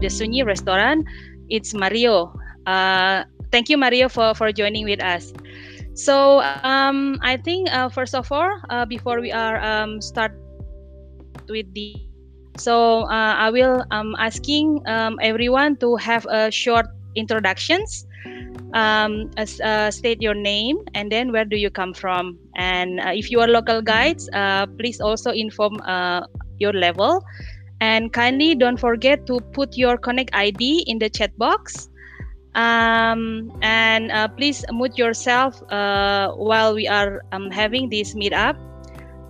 the Sunyi restaurant. It's Mario. Uh, thank you, Mario, for, for joining with us. So um, I think uh, first of all, uh, before we are um, start with the, so uh, I will um, asking um, everyone to have a short introductions. Um, uh, state your name and then where do you come from. And uh, if you are local guides, uh, please also inform your level. And kindly don't forget to put your Connect ID in the chat box um, and uh, please mute yourself uh, while we are um, having this meetup.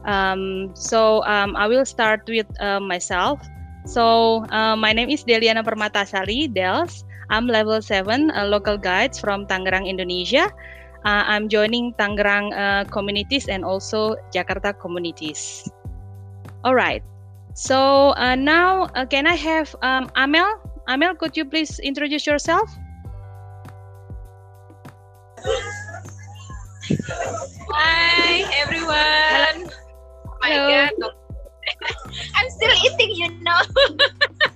Um, so um, I will start with uh, myself. So uh, my name is Deliana Permatasari, Dels. I'm level 7 uh, local guides from Tangerang, Indonesia. Uh, I'm joining Tangerang communities and also Jakarta communities. All right. So now can I have um, Amel? Amel, could you please introduce yourself? Hi everyone. Oh my Hello. god. I'm still eating, you know.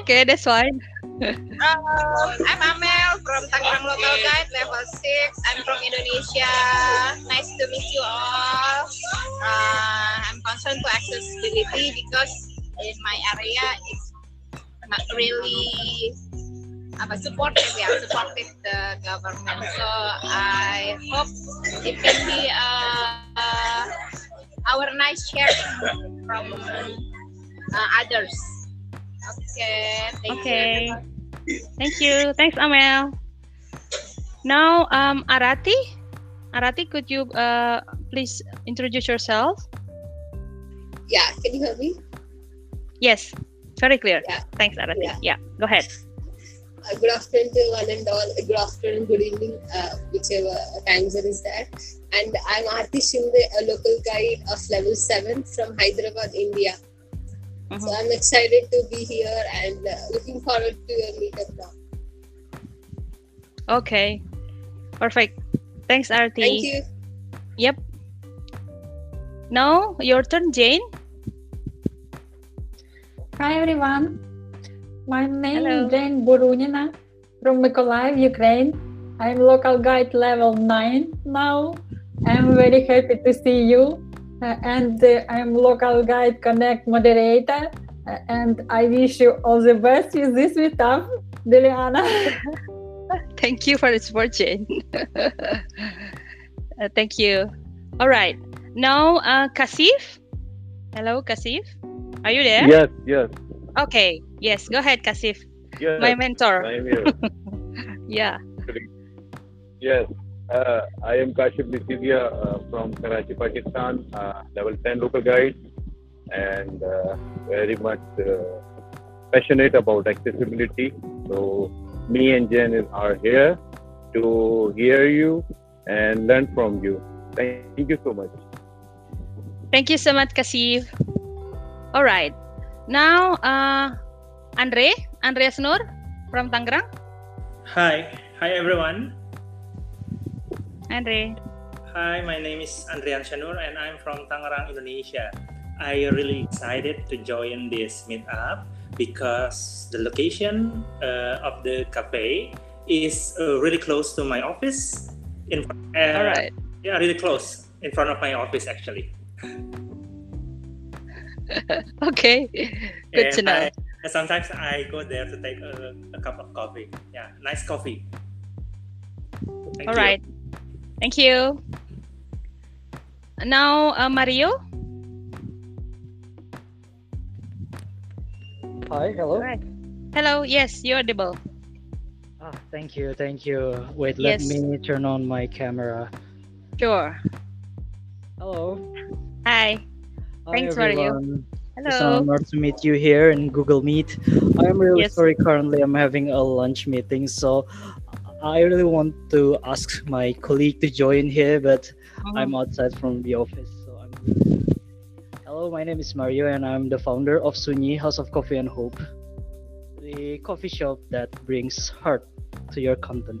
okay, that's fine. um, I'm Amel from Tangerang Local Guide level 6. I'm from Indonesia. Nice to meet you all. Uh, I'm concerned to accessibility because in my area it's not really apa supportive ya supportive the government so I hope it can be uh, uh, our nice sharing from uh, others okay thank okay. You thank you. Thanks Amel. Now um Arati? Arati could you uh, please introduce yourself? Yeah can you hear me? Yes. Very clear. Yeah. Thanks Arati. Yeah, yeah go ahead. Uh, good afternoon to one and all. Good afternoon, good evening, uh, whichever time zone is that. And I'm Aarti Shinde, a local guide of level 7 from Hyderabad, India. Mm-hmm. So I'm excited to be here and uh, looking forward to your meetup now. Okay, perfect. Thanks, Arti. Thank you. Yep. Now, your turn, Jane. Hi, everyone. My name Hello. is Jane Burunina from Mykolaiv, Ukraine. I'm local guide level 9 now. I'm very happy to see you. Uh, and uh, I'm local guide connect moderator. Uh, and I wish you all the best with this meetup, Deliana. Thank you for the support, Jane. Uh, thank you. All right. Now, uh, Kasif. Hello, Kasif. Are you there? Yes, yes. Okay. Yes. Go ahead, Kasif. Yes. My mentor. I'm here. yeah. Yes. Uh, I am Kashif Nisivia uh, from Karachi, Pakistan, uh, level 10 local guide, and uh, very much uh, passionate about accessibility. So, me and Jen is, are here to hear you and learn from you. Thank you so much. Thank you so much, Kasif. All right. Now, uh, Andre, Andreas Nur from Tangerang. Hi, hi everyone. Andre. Hi, my name is Andrian Shanur and I'm from Tangerang, Indonesia. I really excited to join this meetup because the location uh, of the cafe is uh, really close to my office. In uh, All right. Yeah, really close in front of my office actually. okay, good to know. I, sometimes I go there to take a, a cup of coffee. Yeah, nice coffee. Thank All you. right. Thank you. Now, uh, Mario. Hi, hello. All right. Hello. Yes, you're audible. Ah, thank you, thank you. Wait, let Yes. me turn on my camera. Sure. Hello. Hi. Hi, Thanks, Mario. everyone. It's an Hello. honor to meet you here in Google Meet. I am really Yes. sorry currently I'm having a lunch meeting, so I really want to ask my colleague to join here, but Mhm. I'm outside from the office, so I'm Hello, my name is Mario and I'm the founder of Sunyi House of Coffee and Hope, the coffee shop that brings heart to your content.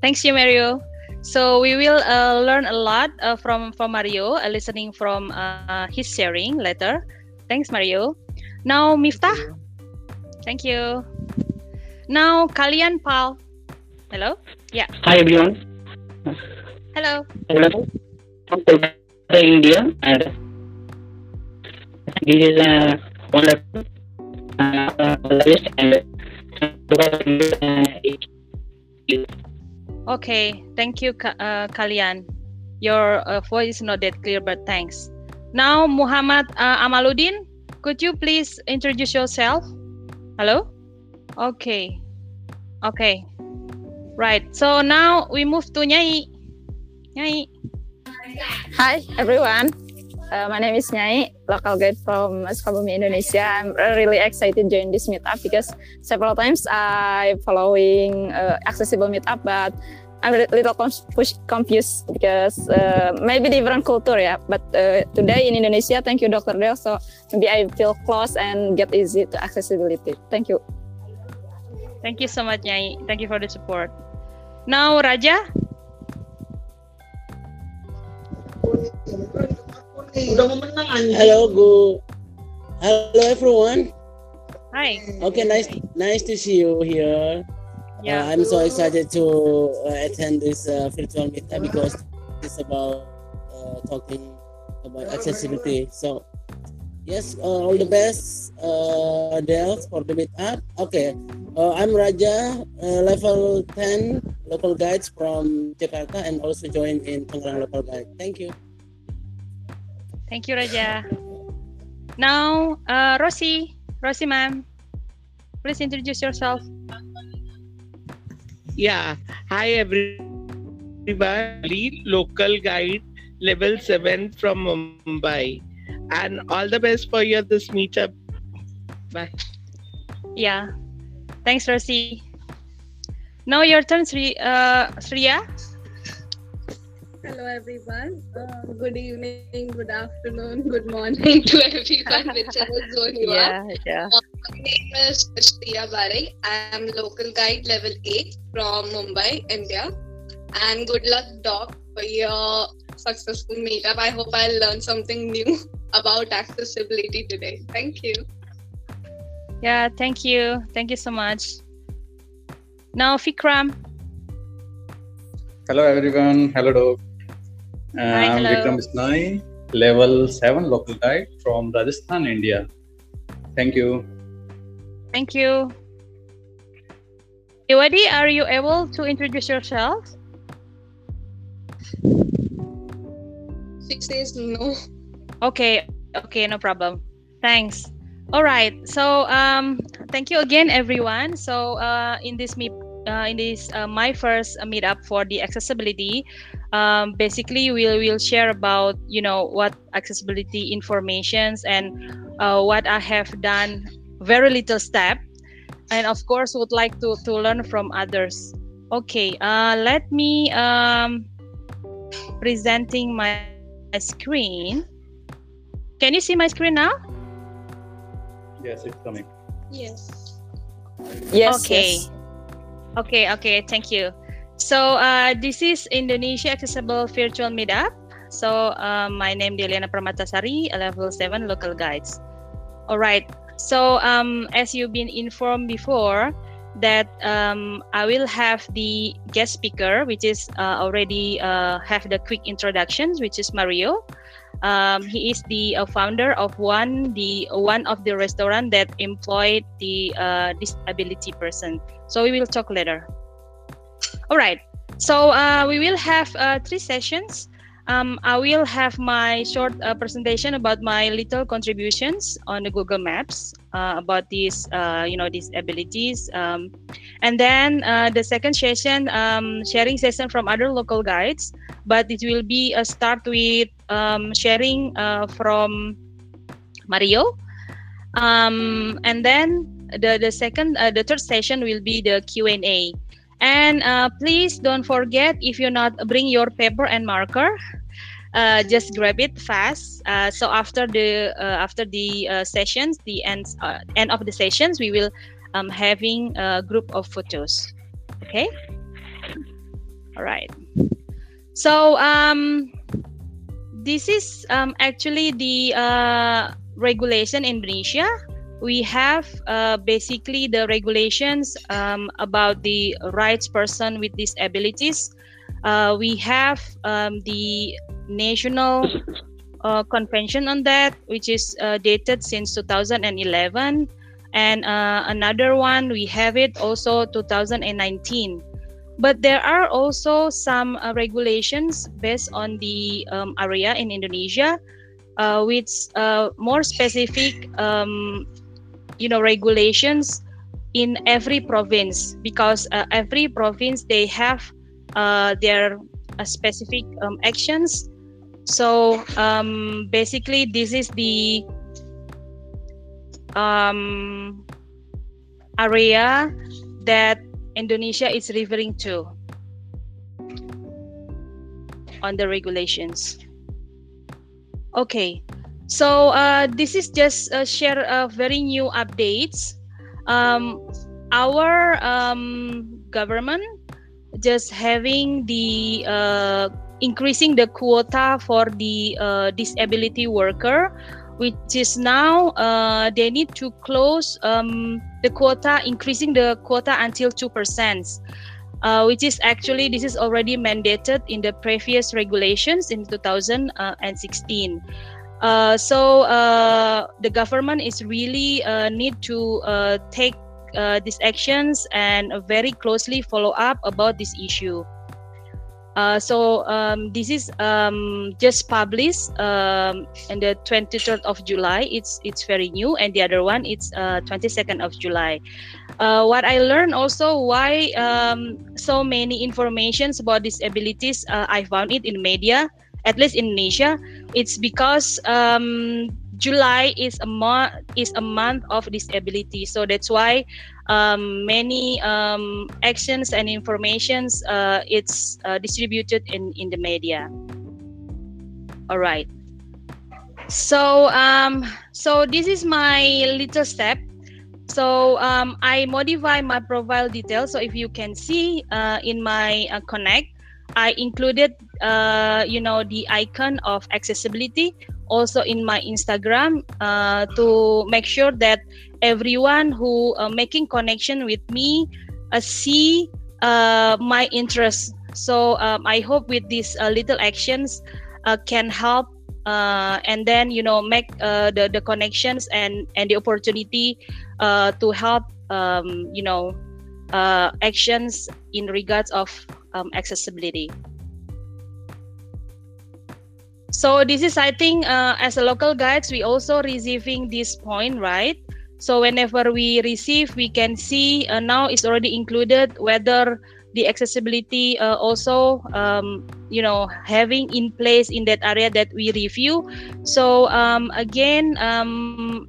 Thanks you, Mario. So we will uh, learn a lot uh, from from Mario, uh, listening from uh, his sharing later. thanks Mario. Now Miftah. Thank you. Now Kalian Pal. Hello. Yeah. Hi everyone. Hello. Hello. From Kolkata, India, and this is uh, one of uh, list and Okay. Thank you, uh, Kalian. Your uh, voice is not that clear, but thanks. Now Muhammad uh, Amaluddin, could you please introduce yourself? Hello. Okay. Okay. Right. So now we move to Nyai. Nyai. Hi everyone, uh, my name is Nyai, local guide from Sukabumi, Indonesia. I'm really excited to join this meetup because several times I following uh, accessible meetup, but I'm a little confused because uh, maybe different culture, yeah. But uh, today in Indonesia, thank you, Dr. Del. So maybe I feel close and get easy to accessibility. Thank you. Thank you so much, Nyai. Thank you for the support. Now Raja. Hello, good. Hello, everyone. Hi. Okay, nice, nice to see you here. Yeah. Uh, I'm so excited to uh, attend this uh, virtual meetup because it's about uh, talking about accessibility. So, yes, uh, all the best, uh, Del, for the meetup. Okay, uh, I'm Raja, uh, level 10 local guides from Jakarta, and also joined in Tangerang local guide. Thank you. Thank you, Raja. Now, uh, Rosie. Rosie, ma'am. Please introduce yourself. Yeah. Hi, everybody. Local guide level 7 from Mumbai. And all the best for your this meetup. Bye. Yeah. Thanks, Rosie. Now your turn, Sri, uh, Sriya. Hello everyone. Uh, good evening, good afternoon, good morning to everyone, whichever zone you are. yeah. Uh, my name is Shriya Bare. I am local guide level 8 from Mumbai, India. And good luck, Doc, for your successful meetup. I hope I'll learn something new about accessibility today. Thank you. Yeah, thank you. Thank you so much. Now, Fikram. Hello everyone. Hello Doc. Hi, I'm hello. Vikram Bishnoi, level 7 local guide from Rajasthan, India. Thank you. Thank you. Iwadi, are you able to introduce yourself? She says no. Okay, okay, no problem. Thanks. All right. So, um, thank you again, everyone. So, uh, in this meet, uh, in this uh, my first uh, meetup for the accessibility, um, basically we'll will share about you know what accessibility informations and uh, what I have done. Very little step, and of course would like to to learn from others. Okay. Uh, let me um, presenting my screen. Can you see my screen now? Yes, it's coming. Yes. Yes. Okay. yes. Okay, okay, thank you. So uh, this is Indonesia Accessible Virtual Meetup. So uh, my name is Deliana Permatasari, a level 7 local guides. All right. So um, as you've been informed before, that um, I will have the guest speaker, which is uh, already uh, have the quick introductions, which is Mario. Um, he is the uh, founder of one the one of the restaurant that employed the uh, disability person. So we will talk later. All right. So uh, we will have uh, three sessions. Um, I will have my short uh, presentation about my little contributions on the Google Maps uh, about these, uh, you know, these abilities. Um, and then uh, the second session, um, sharing session from other local guides. But it will be a start with um, sharing uh, from Mario. Um, and then the the second, uh, the third session will be the Q and uh, please don't forget if you're not bring your paper and marker, uh, just grab it fast. Uh, so after the uh, after the uh, sessions, the end uh, end of the sessions, we will um, having a group of photos. Okay. All right. So um, this is um, actually the uh, regulation in Indonesia, we have uh, basically the regulations um, about the rights person with disabilities. Uh, we have um, the national uh, convention on that, which is uh, dated since 2011, and uh, another one we have it also 2019. But there are also some uh, regulations based on the um, area in Indonesia, with more specific um, you know regulations in every province because uh, every province they have uh, their uh, specific um, actions. So um, basically this is the um, area that indonesia is referring to on the regulations. Okay so uh, this is just a share of very new updates. Um, our um, government just having the uh, increasing the quota for the uh, disability worker, which is now uh, they need to close um, the quota, increasing the quota until two percent. Uh, which is actually this is already mandated in the previous regulations in 2016 uh, so uh, the government is really uh, need to uh, take uh, these actions and very closely follow up about this issue. Uh, so um, this is um, just published um, on the 23rd of July. It's it's very new, and the other one it's 22nd of July. what I learned also why um, so many informations about disabilities I found it in media at least in Indonesia, it's because um, July is a month is a month of disability. So that's why um, many um, actions and informations uh, it's uh, distributed in in the media. All right. So um, so this is my little step. So um, I modify my profile details. So if you can see uh, in my uh, connect, I included, uh, you know, the icon of accessibility also in my Instagram uh, to make sure that everyone who uh, making connection with me uh, see uh, my interest. So um, I hope with these uh, little actions uh, can help and then you know make the the connections and and the opportunity to help um, you know actions in regards of um, accessibility. So this is, I think, uh, as a local guides, we also receiving this point, right? So whenever we receive, we can see uh, now it's already included whether the accessibility uh, also, um, you know, having in place in that area that we review. So um, again, um,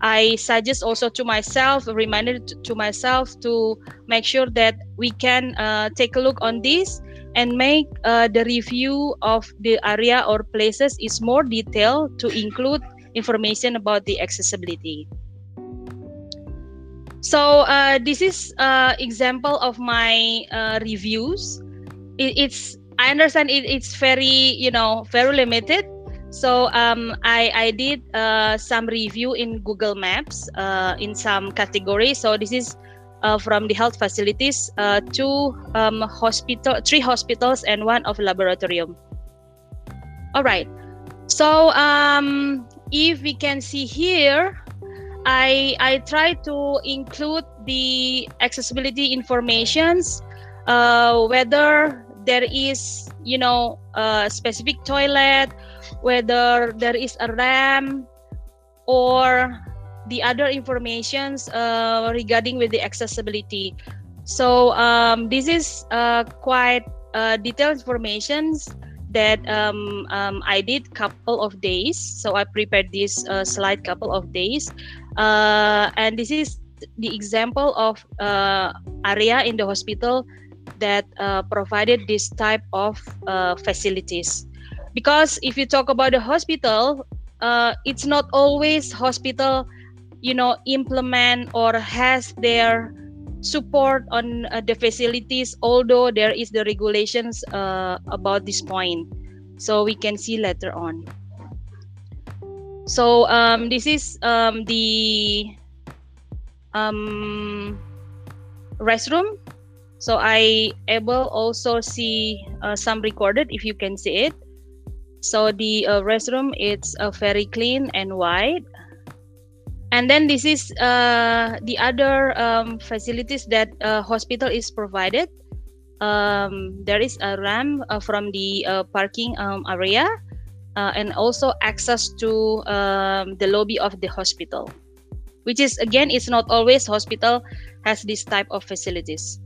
I suggest also to myself, a reminder to myself to make sure that we can uh, take a look on this and make uh, the review of the area or places is more detailed to include information about the accessibility. So uh, this is uh, example of my uh, reviews. It, it's I understand it, it's very you know very limited so um, I, I did uh, some review in Google Maps uh, in some categories. So this is uh, from the health facilities, uh, two um, hospital, three hospitals, and one of laboratorium. All right. So um, if we can see here, I I try to include the accessibility informations, uh, whether there is you know a specific toilet whether there is a RAM or the other informations uh, regarding with the accessibility. So um, this is uh, quite uh, detailed informations that um, um, I did couple of days. So I prepared this uh, slide couple of days, uh, and this is the example of uh, area in the hospital that provided this type of facilities because if you talk about the hospital uh, it's not always hospital you know implement or has their support on uh, the facilities although there is the regulations uh, about this point so we can see later on So um, this is um, the um, restroom. So I able also see uh, some recorded if you can see it. So the uh, restroom it's uh, very clean and wide. And then this is uh, the other um, facilities that uh, hospital is provided. Um, there is a ramp uh, from the uh, parking um, area and also access to um, the lobby of the hospital which is again it's not always hospital has this type of facilities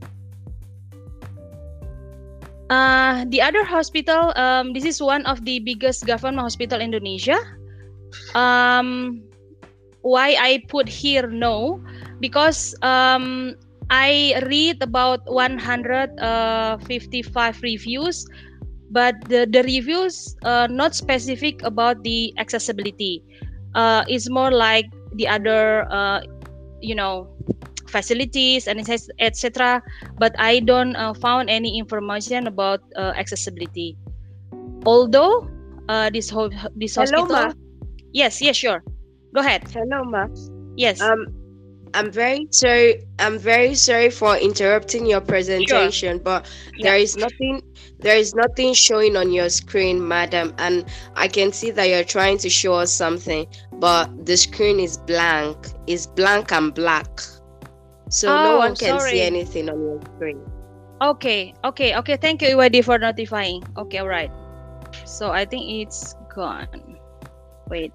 uh, the other hospital um, this is one of the biggest government hospital in indonesia. Um, why i put here no. Because um, i read about 155 reviews but the, the reviews uh, not specific about the accessibility. Uh, it's more like the other uh, you know facilities and etc but i don't uh, found any information about uh, accessibility although uh, this whole this hospital Hello, Ma. yes yes sure go ahead Hello, Ma. yes Um, I'm very sorry. I'm very sorry for interrupting your presentation, but there is nothing. There is nothing showing on your screen, madam, and I can see that you're trying to show us something, but the screen is blank. It's blank and black, so no one can sorry. see anything on your screen. Okay, okay, okay. Thank you, Iwadi, for notifying. Okay, all right. So I think it's gone. Wait.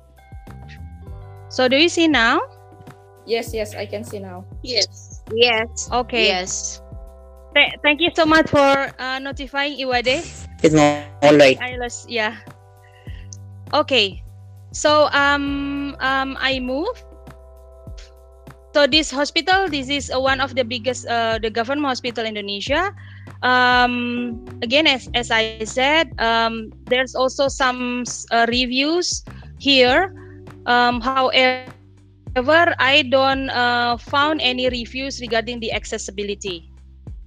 So do you see now? Yes, yes, I can see now. Yes. Yes. Okay. Yes. Th- thank you so much for uh, notifying Iwade. It's all right. I lost, yeah. Okay. So um um I move. So this hospital, this is uh, one of the biggest uh, the government hospital in Indonesia. Um, again, as as I said, um, there's also some uh, reviews here. Um, however, I don't uh, found any reviews regarding the accessibility.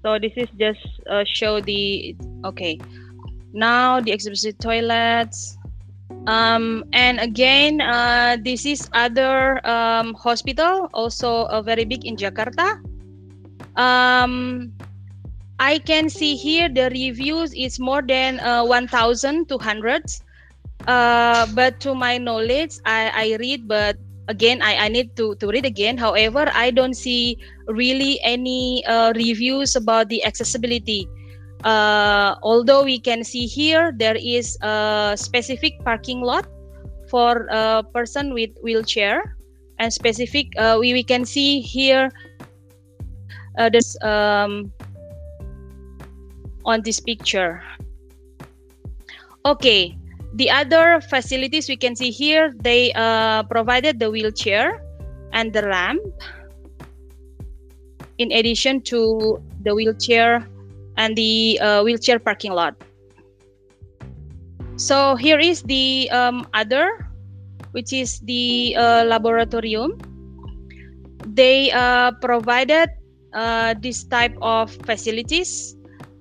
So this is just uh, show the okay. Now the exhibition toilets. Um, and again, uh, this is other um, hospital, also uh, very big in Jakarta. Um, I can see here the reviews is more than uh, 1,200. Uh, but to my knowledge, I, I read, but again, I, I need to, to read again. However, I don't see really any uh, reviews about the accessibility. Uh, although we can see here there is a specific parking lot for a person with wheelchair. And specific uh, we, we can see here uh, this um, on this picture. Okay the other facilities we can see here they uh, provided the wheelchair and the ramp in addition to the wheelchair and the uh, wheelchair parking lot. So here is the um, other which is the uh, laboratorium. They uh, provided uh, this type of facilities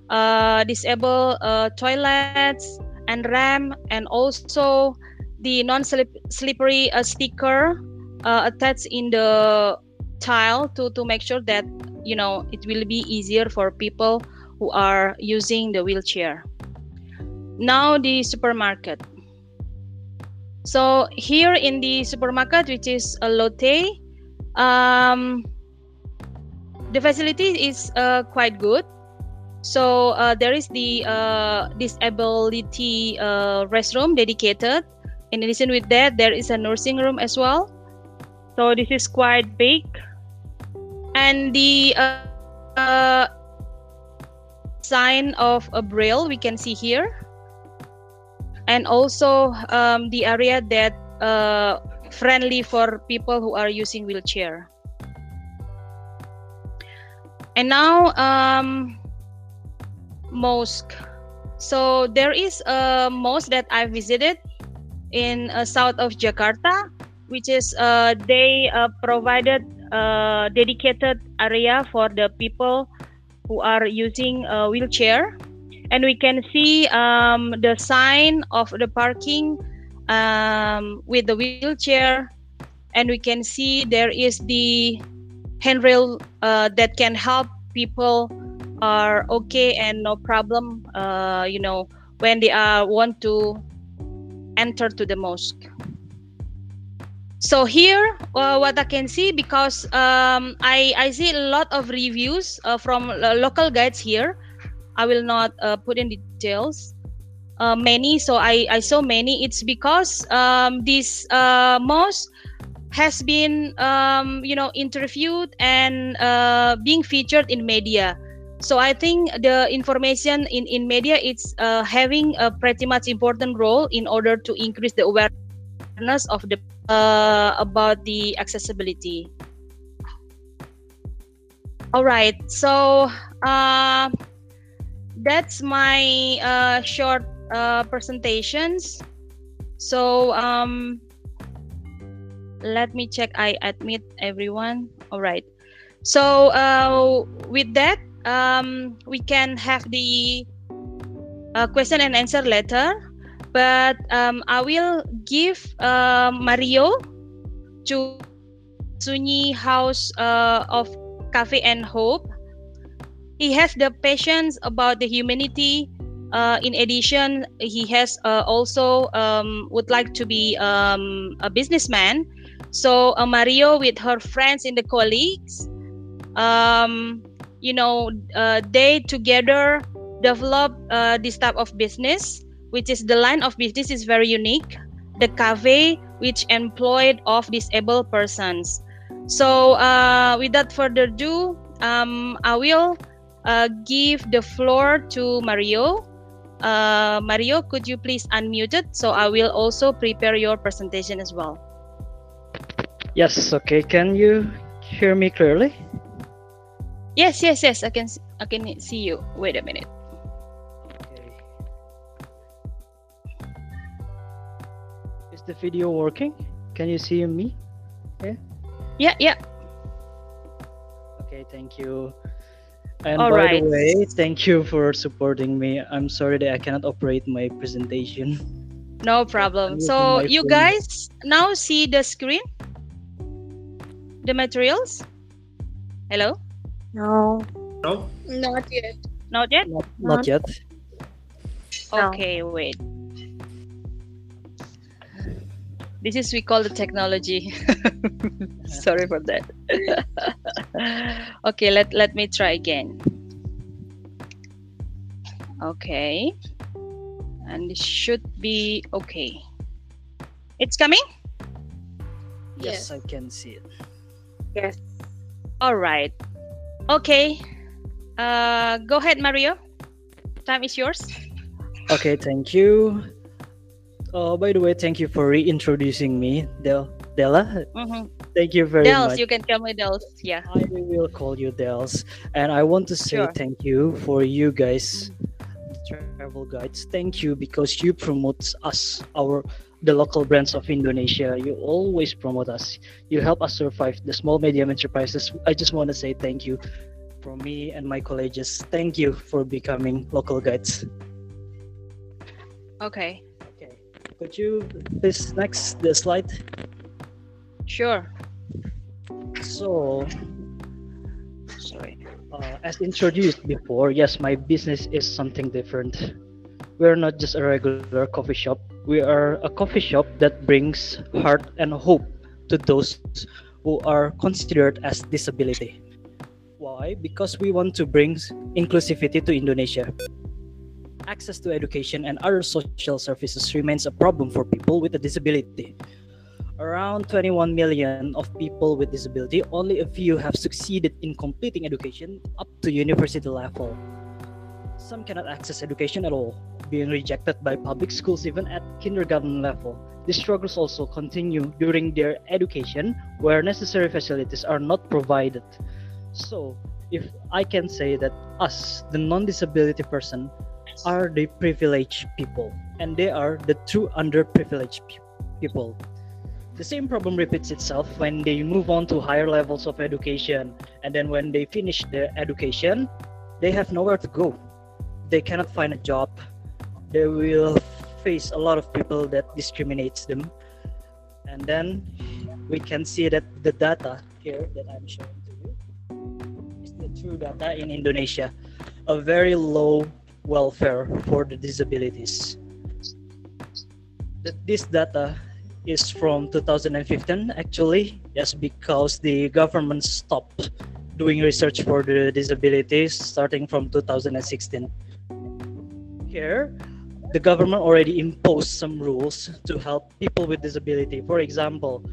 uh, disable uh, toilets and ramp and also the non-slippery sticker attached in the tile to, to make sure that you know it will be easier for people who are using the wheelchair. Now the supermarket. So here in the supermarket which is a lotte um, the facility is uh, quite good. So uh, there is the uh, disability uh, restroom dedicated. In addition with that there is a nursing room as well. So this is quite big. And the uh, uh, sign of a braille we can see here. And also um, the area that uh, friendly for people who are using wheelchair. And now um, mosque. So there is a mosque that i visited in uh, south of jakarta which is uh, they uh, provided a dedicated area for the people who are using a wheelchair. And we can see um, the sign of the parking um, with the wheelchair. And we can see there is the handrail uh, that can help people are okay and no problem uh, you know when they are want to enter to the mosque so here uh, what i can see because um, I, I see a lot of reviews uh, from uh, local guides here. I will not uh, put in details uh, many. So I, I saw many. It's because um, this uh, mosque has been um, you know interviewed and being featured in media. So i think the information in in media it's having a pretty much important role in order to increase the awareness of the uh, about the accessibility. All right so uh, that's my uh, short uh, presentations. So um, let me check i admit everyone. All right. So uh, with that um, we can have the uh, question and answer later but um, i will give uh, mario to sunyi house uh, of cafe and hope. He has the passions about the humanity uh, in addition he has uh, also um, would like to be um, a businessman. So uh, mario with her friends and the colleagues um, you know uh, they together develop this type of business which is the line of business is very unique the cafe which employed of disabled persons so uh, without further ado um, i will uh, give the floor to mario uh, mario could you please unmute it so i will also prepare your presentation as well yes okay can you hear me clearly Yes, yes, yes. I can I can see you. Wait a minute. Is the video working? Can you see me? Yeah. Yeah, yeah. Okay, thank you. And All by right. the way, thank you for supporting me. I'm sorry that I cannot operate my presentation. No problem. So you phone. guys now see the screen? The materials? Hello? No. No. Not yet. Not yet? Not, not yet. Okay, wait. This is we call the technology. Sorry for that. okay, let let me try again. Okay. And it should be okay. It's coming? Yes, I can see it. Yes. All right. Okay. Uh go ahead, Mario. Time is yours. Okay, thank you. Uh, by the way, thank you for reintroducing me, Del Della. Mm-hmm. Thank you very Dels, much. you can call me Dels. Yeah. I will call you Dels, and I want to say Sure. thank you for you guys, travel guides. Thank you because you promote us, our the local brands of Indonesia. You always promote us. You help us survive the small medium enterprises. I just want to say thank you from me and my colleagues. Thank you for becoming local guides. Okay. Could you please next the slide? Sure. So, sorry. Uh, as introduced before, yes, my business is something different. We're not just a regular coffee shop. We are a coffee shop that brings heart and hope to those who are considered as disability. Why? Because we want to bring inclusivity to Indonesia. Access to education and other social services remains a problem for people with a disability. Around 21 million of people with disability, only a few have succeeded in completing education up to university level. Some cannot access education at all, being rejected by public schools even at kindergarten level. These struggles also continue during their education, where necessary facilities are not provided. So, if I can say that us, the non-disability person, are the privileged people, and they are the true underprivileged people. The same problem repeats itself when they move on to higher levels of education, and then when they finish their education, they have nowhere to go. They cannot find a job. They will face a lot of people that discriminates them and then we can see that the data here that i'm showing to you is the true data in indonesia a very low welfare for the disabilities. This data is from 2015 actually yes because the government stopped doing research for the disabilities starting from 2016 here the government already imposed some rules to help people with disability. For example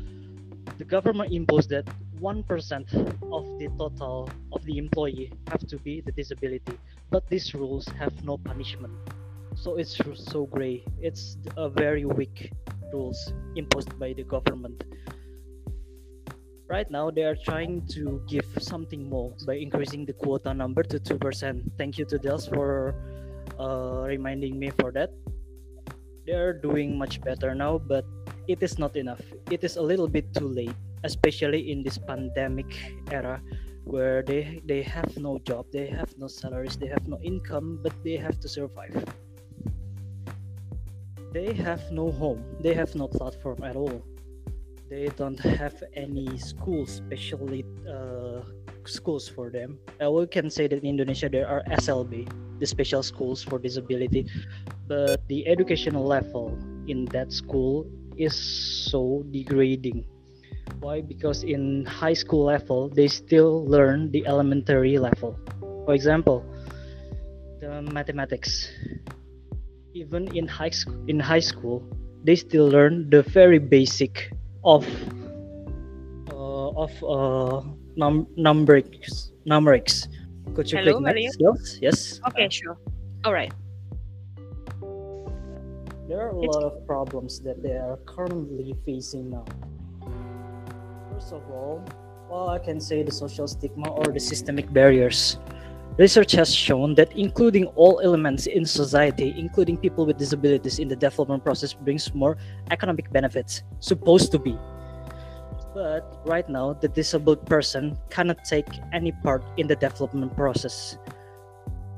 the government imposed that 1% of the total of the employee have to be the disability but these rules have no punishment. So it's so gray. It's a very weak rules imposed by the government. Right now they are trying to give something more by increasing the quota number to 2% thank you to dels for uh, reminding me for that. They are doing much better now but it is not enough. It is a little bit too late especially in this pandemic era where they they have no job they have no salaries they have no income but they have to survive. They have no home they have no platform at all. They don't have any schools especially uh, schools for them. Uh, we can say that in indonesia there are slb the special schools for disability but the educational level in that school is so degrading why? Because in high school level they still learn the elementary level. For example the mathematics. Even in high school in high school they still learn the very basic of uh, of uh, num- numerics numerics. Could you Hello, click Maria? yes yes. Okay, sure. All right. there are a lot of problems that they are currently facing now first of all well i can say the social stigma or the systemic barriers research has shown that including all elements in society including people with disabilities in the development process brings more economic benefits supposed to be. But right now the disabled person cannot take any part in the development process.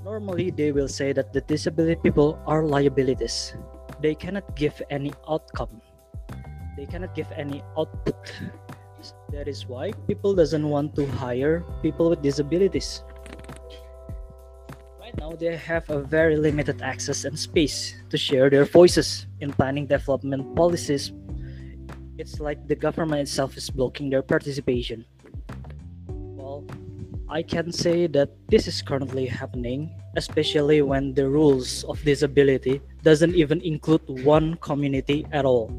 Normally they will say that the disabled people are liabilities. They cannot give any outcome. They cannot give any output that is why people doesn't want to hire people with disabilities. Right now they have a very limited access and space to share their voices in planning development policies. It's like the government itself is blocking their participation. Well i can say that this is currently happening especially when the rules of disability doesn't even include one community at all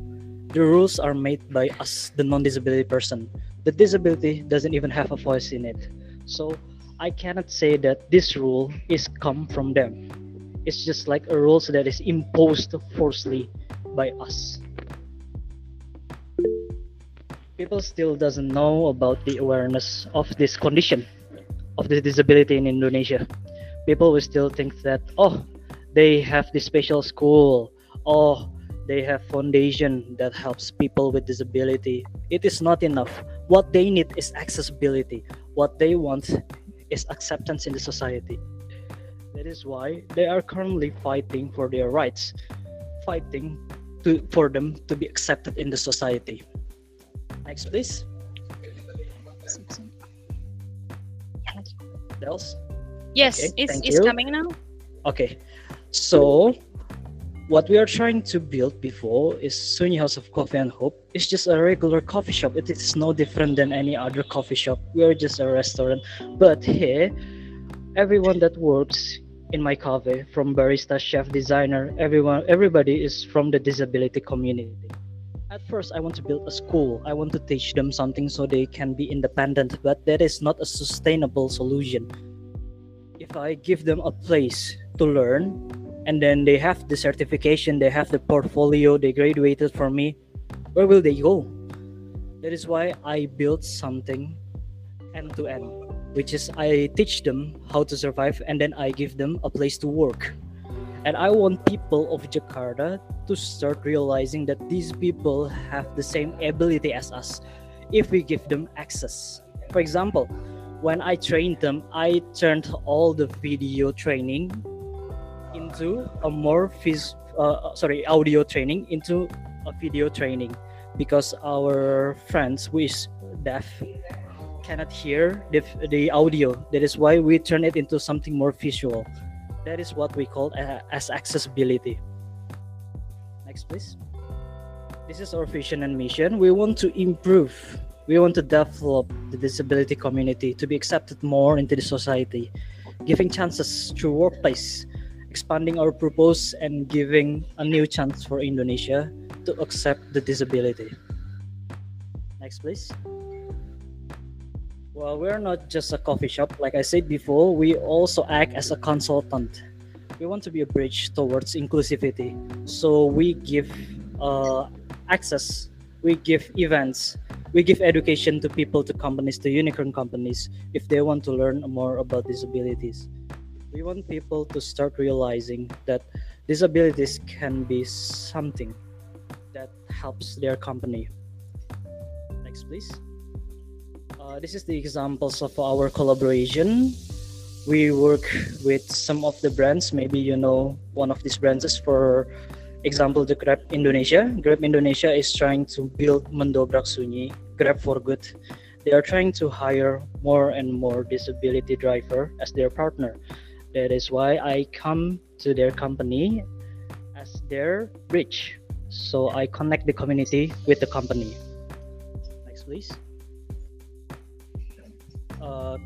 the rules are made by us the non-disability person. The disability doesn't even have a voice in it. So i cannot say that this rule is come from them. It's just like a rules that is imposed forcefully by us. People still doesn't know about the awareness of this condition of the disability in indonesia. People will still think that oh they have this special school. Oh they have foundation that helps people with disability it is not enough. What they need is accessibility. What they want is acceptance in the society. That is why they are currently fighting for their rights fighting to, for them to be accepted in the society. Next please. Else Yes, Okay, it's, it's you. coming now. Okay, so what we are trying to build before is Sunyi House of Coffee and Hope. It's just a regular coffee shop. It is no different than any other coffee shop. We are just a restaurant. But here, everyone that works in my cafe, from barista, chef, designer, everyone, everybody is from the disability community. At first, I want to build a school. I want to teach them something so they can be independent, but that is not a sustainable solution if I give them a place to learn and then they have the certification, they have the portfolio, they graduated from me, where will they go? That is why I built something end to end, which is I teach them how to survive and then I give them a place to work. And I want people of Jakarta to start realizing that these people have the same ability as us if we give them access. For example, when I trained them, I turned all the video training into a more vis- uh, sorry audio training into a video training because our friends who is deaf cannot hear the, the audio. That is why we turn it into something more visual. That is what we call uh, as accessibility. Next please. This is our vision and mission. We want to improve. We want to develop the disability community to be accepted more into the society giving chances through workplace expanding our purpose and giving a new chance for indonesia to accept the disability next please well, we're not just a coffee shop. Like I said before, we also act as a consultant. We want to be a bridge towards inclusivity. So we give uh, access, we give events, we give education to people, to companies, to unicorn companies, if they want to learn more about disabilities. We want people to start realizing that disabilities can be something that helps their company. Next, please. Uh, this is the examples of our collaboration. We work with some of the brands. Maybe you know one of these brands is for example the Grab Indonesia. Grab Indonesia is trying to build Mendobrak Sunyi, Grab for Good. They are trying to hire more and more disability driver as their partner. That is why I come to their company as their bridge. So I connect the community with the company. Next, please. Uh,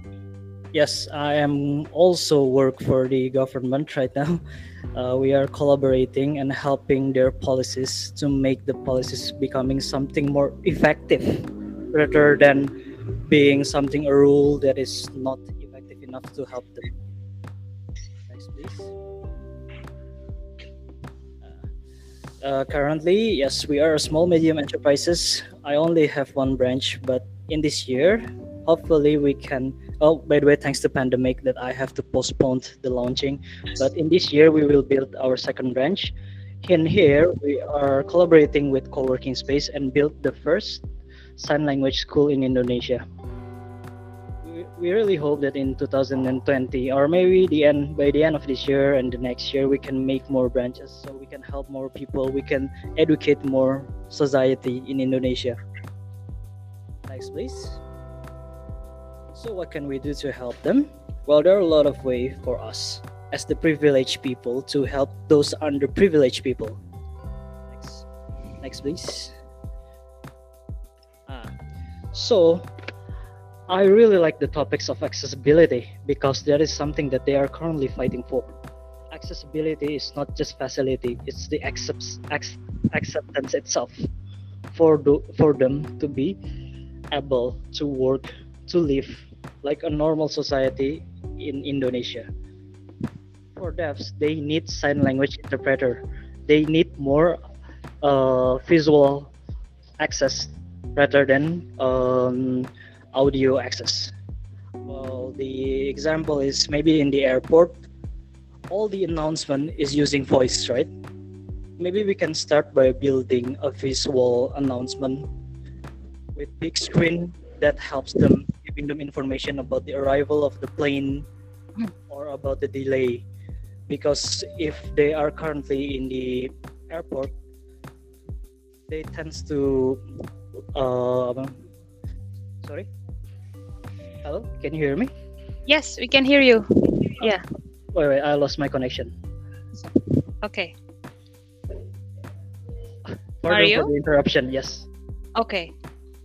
yes, I am also work for the government right now. Uh, we are collaborating and helping their policies to make the policies becoming something more effective rather than being something a rule that is not effective enough to help them. Uh, uh, currently, yes, we are a small medium enterprises. I only have one branch, but in this year, hopefully we can oh by the way thanks to pandemic that i have to postpone the launching. But in this year we will build our second branch. In here we are collaborating with co-working space and build the first sign language school in indonesia we, really hope that in 2020 or maybe the end by the end of this year and the next year we can make more branches so we can help more people we can educate more society in indonesia next please so, what can we do to help them? Well, there are a lot of ways for us as the privileged people to help those underprivileged people. Next, next, please. Ah, so I really like the topics of accessibility because that is something that they are currently fighting for. Accessibility is not just facility; it's the accepts, acceptance itself for do, for them to be able to work to live like a normal society in Indonesia. For deafs, they need sign language interpreter. They need more uh, visual access rather than um, audio access. Well, the example is maybe in the airport, all the announcement is using voice, right? Maybe we can start by building a visual announcement with big screen that helps them giving them information about the arrival of the plane or about the delay because if they are currently in the airport they tends to uh, sorry hello can you hear me? Yes we can hear you. Yeah. Wait wait i lost my connection. Okay. Pardon are you? for the interruption yes. Okay.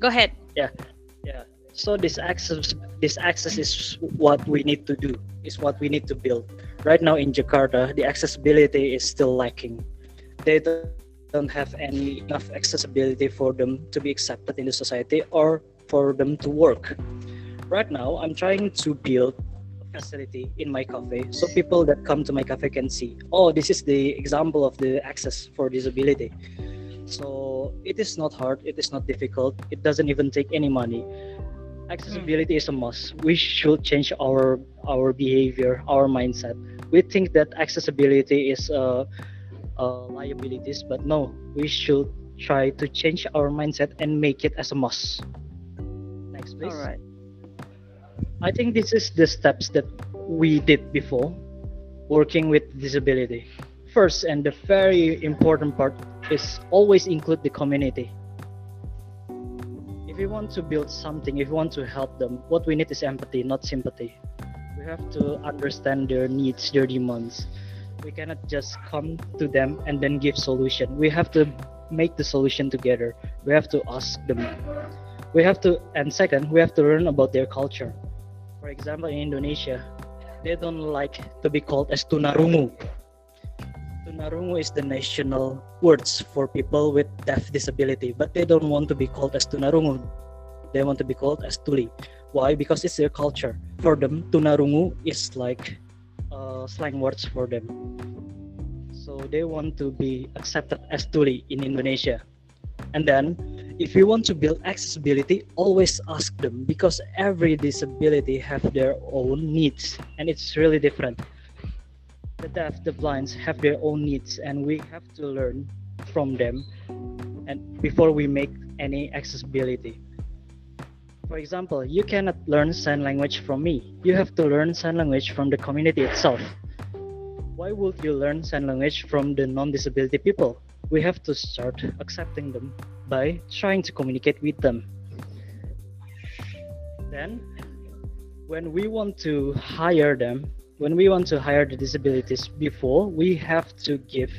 Go ahead. Yeah. Yeah. So this access this access is what we need to do is what we need to build. Right now in jakarta the accessibility is still lacking. They don't have any enough accessibility for them to be accepted in the society or for them to work right now i'm trying to build a facility in my cafe so people that come to my cafe can see oh this is the example of the access for disability. So it is not hard it is not difficult it doesn't even take any money. Accessibility is a must. We should change our our behavior our mindset. We think that accessibility is uh, uh, liabilities but no we should try to change our mindset and make it as a must. Next please. All right i think this is the steps that we did before working with disability. First and the very important part is always include the community. If we want to build something if we want to help them what we need is empathy not sympathy. We have to understand their needs their demands. We cannot just come to them and then give solution. We have to make the solution together. We have to ask them. We have to and second we have to learn about their culture for example in indonesia they don't like to be called as tunarungu. Tunarungu is the national words for people with deaf disability but they don't want to be called as tunarungu. They want to be called as tuli. Why? Because it's their culture. For them tunarungu is like uh, slang words for them. So they want to be accepted as tuli in indonesia and then if you want to build accessibility always ask them because every disability have their own needs and it's really different. The deaf the blinds have their own needs and we have to learn from them and before we make any accessibility. For example you cannot learn sign language from me. You have to learn sign language from the community itself. Why would you learn sign language from the non-disability people we have to start accepting them by trying to communicate with them. Then when we want to hire them when we want to hire the disabilities before we have to give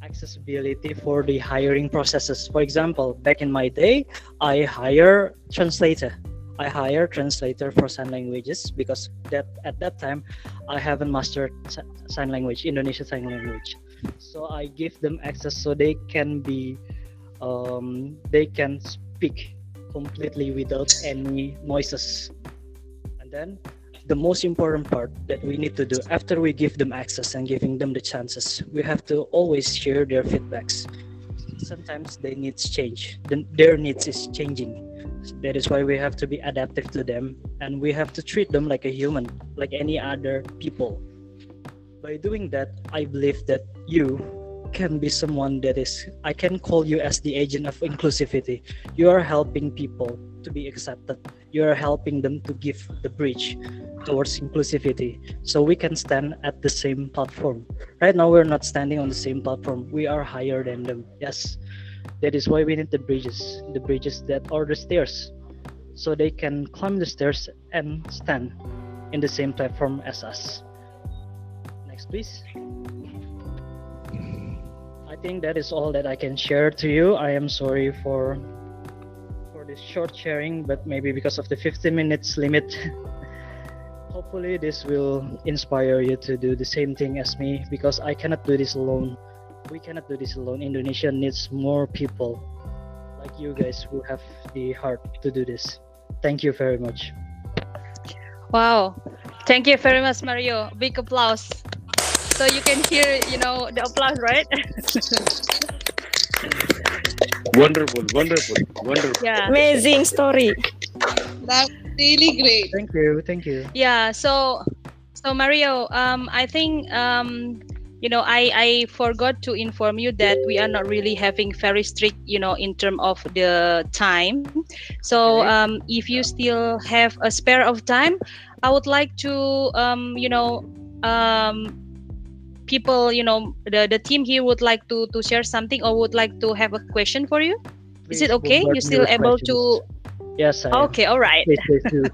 accessibility for the hiring processes. For example back in my day i hire translator. I hire translator for sign languages because that at that time i haven't mastered sign language indonesian sign language so i give them access so they can be um, they can speak completely without any noises. And then the most important part that we need to do after we give them access and giving them the chances we have to always share their feedbacks. Sometimes their needs change. Their needs is changing. That is why we have to be adaptive to them and we have to treat them like a human like any other people. By doing that i believe that you can be someone that is i can call you as the agent of inclusivity. You are helping people to be accepted. You are helping them to give the bridge towards inclusivity. So we can stand at the same platform. Right now we're not standing on the same platform. We are higher than them. Yes. That is why we need the bridges the bridges that are the stairs so they can climb the stairs and stand in the same platform as us. Next please think that is all that I can share to you. I am sorry for for this short sharing, but maybe because of the 15 minutes limit, hopefully this will inspire you to do the same thing as me because I cannot do this alone. We cannot do this alone. Indonesia needs more people like you guys who have the heart to do this. Thank you very much. Wow. Thank you very much, Mario. Big applause so you can hear you know the applause right? Wonderful wonderful wonderful. Yeah. Amazing story. That's really great. Thank you thank you. Yeah so so mario um i think um you know i i forgot to inform you that we are not really having very strict you know in terms of the time. So um if you still have a spare of time i would like to um you know um people you know the, the team here would like to to share something or would like to have a question for you? Please is it okay? you still able to yes I okay all right. Please, please do.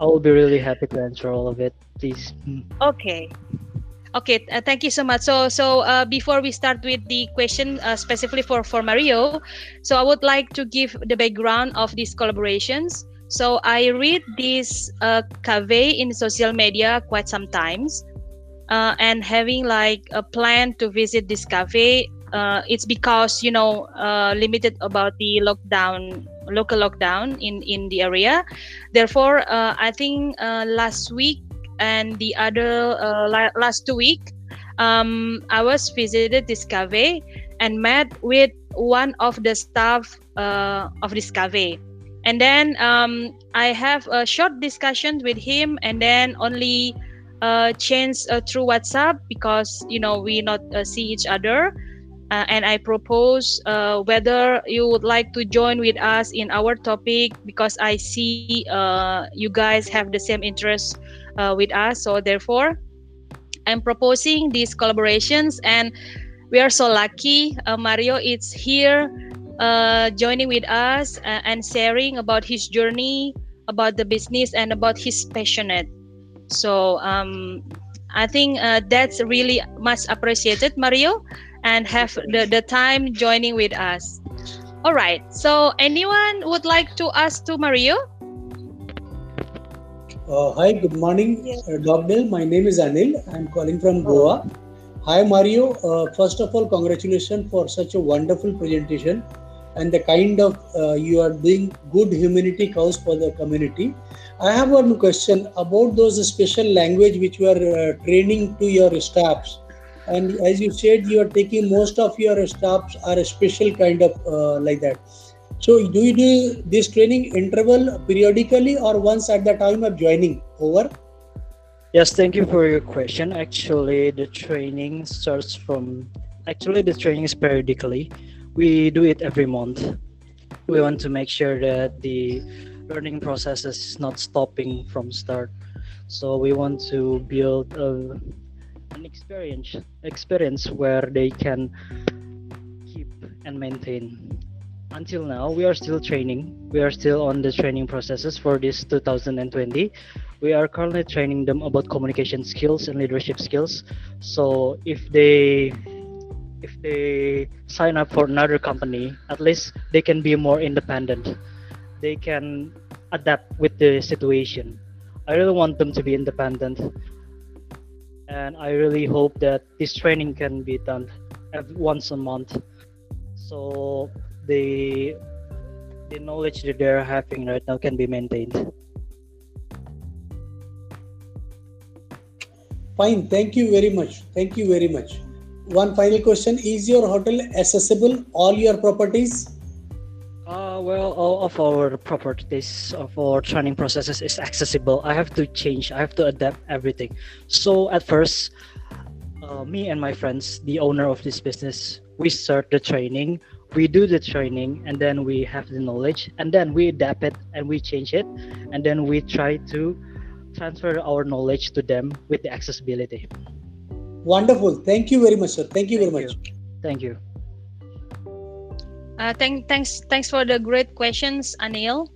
i will be really happy to answer all of it. Please. Okay. Okay uh, thank you so much. So so uh, before we start with the question uh, specifically for for mario so i would like to give the background of these collaborations. So i read this uh, cave in social media quite sometimes uh, and having like a plan to visit this cafe uh, it's because you know uh, limited about the lockdown local lockdown in in the area. Therefore uh, i think uh, last week and the other uh, la- last two week um, i was visited this cafe and met with one of the staff of this cafe. And then um, i have a short discussion with him and then only uh, change uh, through WhatsApp because you know we not uh, see each other. Uh, and I propose uh, whether you would like to join with us in our topic because I see uh, you guys have the same interest with us. So therefore, I'm proposing these collaborations, and we are so lucky. Mario is here, joining with us and sharing about his journey, about the business, and about his passionate. So um, I think uh, that's really much appreciated, Mario, and have the, the time joining with us. All right. So anyone would like to ask to Mario? Uh, hi, good morning, uh, Dogdale. My name is Anil. I'm calling from Goa. Hi, Mario. Uh, first of all, congratulations for such a wonderful presentation and the kind of uh, you are doing good humanity cause for the community. I have one question about those special language which you are uh, training to your staffs. And as you said, you are taking most of your staffs are a special kind of uh, like that. So do you do this training interval periodically or once at the time of joining? Over. Yes, thank you for your question. Actually, the training starts from actually the training is periodically. We do it every month. We want to make sure that the learning process is not stopping from start. So we want to build a, an experience experience where they can keep and maintain until now we are still training we are still on the training processes for this 2020 we are currently training them about communication skills and leadership skills so if they if they sign up for another company at least they can be more independent they can adapt with the situation i really want them to be independent and i really hope that this training can be done once a month so the the knowledge that they're having right now can be maintained. Fine, thank you very much. Thank you very much. One final question Is your hotel accessible, all your properties? Uh, well, all of our properties of our training processes is accessible. I have to change, I have to adapt everything. So, at first, uh, me and my friends, the owner of this business, we start the training we do the training and then we have the knowledge and then we adapt it and we change it and then we try to transfer our knowledge to them with the accessibility wonderful. Thank you very much sir. Thank you thank very you. much. Thank you. Uh, thank, thanks thanks for the great questions anil.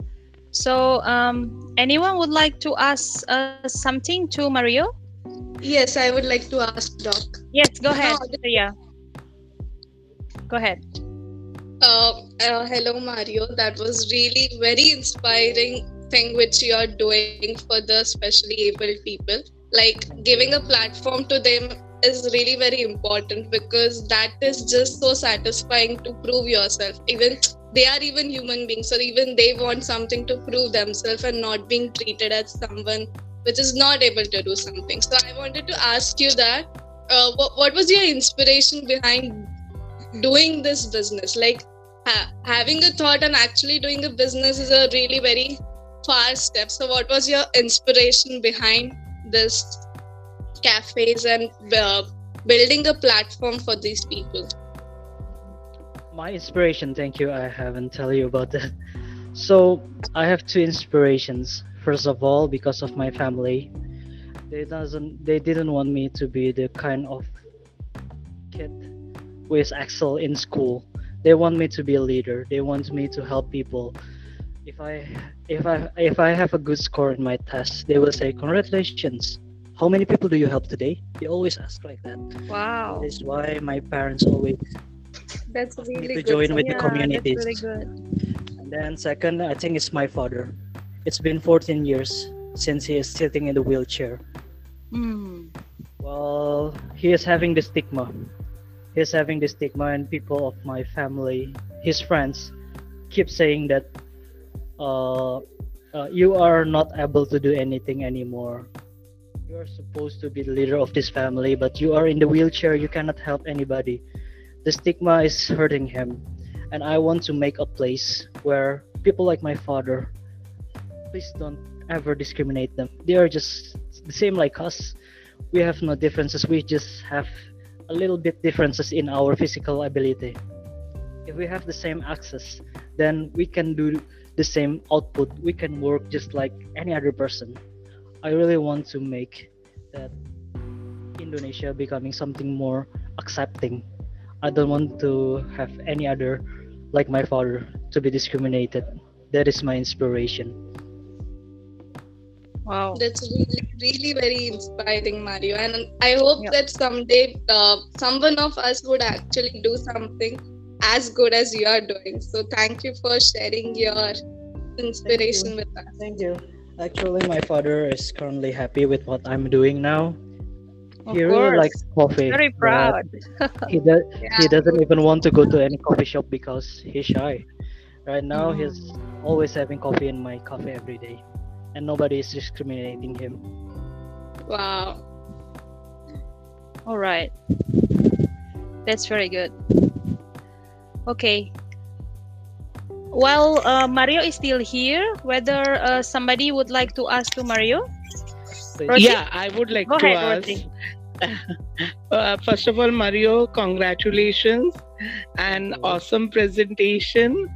So um, anyone would like to ask uh, something to mario? Yes i would like to ask doc. Yes go ahead yeah go ahead. Uh, uh, hello, Mario. That was really very inspiring thing which you are doing for the specially able people. Like giving a platform to them is really very important because that is just so satisfying to prove yourself. Even they are even human beings, or even they want something to prove themselves and not being treated as someone which is not able to do something. So I wanted to ask you that uh, what, what was your inspiration behind doing this business like ha- having a thought and actually doing a business is a really very far step so what was your inspiration behind this cafes and uh, building a platform for these people. My inspiration thank you i haven't tell you about that. So i have two inspirations. First of all because of my family they doesn't they didn't want me to be the kind of kid with excel in school. They want me to be a leader. They want me to help people. If i if i if i have a good score in my test they will say congratulations how many people do you help today? They always ask like that. Wow. That's why my parents always that's really to good join with yeah, the community. That's really good. And then second i think it's my father. It's been 14 years since he is sitting in the wheelchair. Mm. well he is having the stigma. He's having the stigma and people of my family his friends keep saying that uh, uh, you are not able to do anything anymore you are supposed to be the leader of this family but you are in the wheelchair you cannot help anybody the stigma is hurting him and i want to make a place where people like my father please don't ever discriminate them they are just the same like us we have no differences we just have a little bit differences in our physical ability. If we have the same access, then we can do the same output. We can work just like any other person. I really want to make that Indonesia becoming something more accepting. I don't want to have any other like my father to be discriminated. That is my inspiration. Wow. That's really, really very inspiring, Mario. And I hope that someday uh, someone of us would actually do something as good as you are doing. So thank you for sharing your inspiration with us. Thank you. Actually, my father is currently happy with what I'm doing now. Of he really course. likes coffee. Very proud. he does. He doesn't even want to go to any coffee shop because he's shy. Right now, Mm. he's always having coffee in my cafe every day, and nobody is discriminating him. Wow. All right. That's very good. Okay. While uh, Mario is still here, whether uh, somebody would like to ask to Mario? Rosie? Yeah, I would like Go to ahead, ask. Rosie. Uh, first of all, Mario, congratulations and awesome presentation.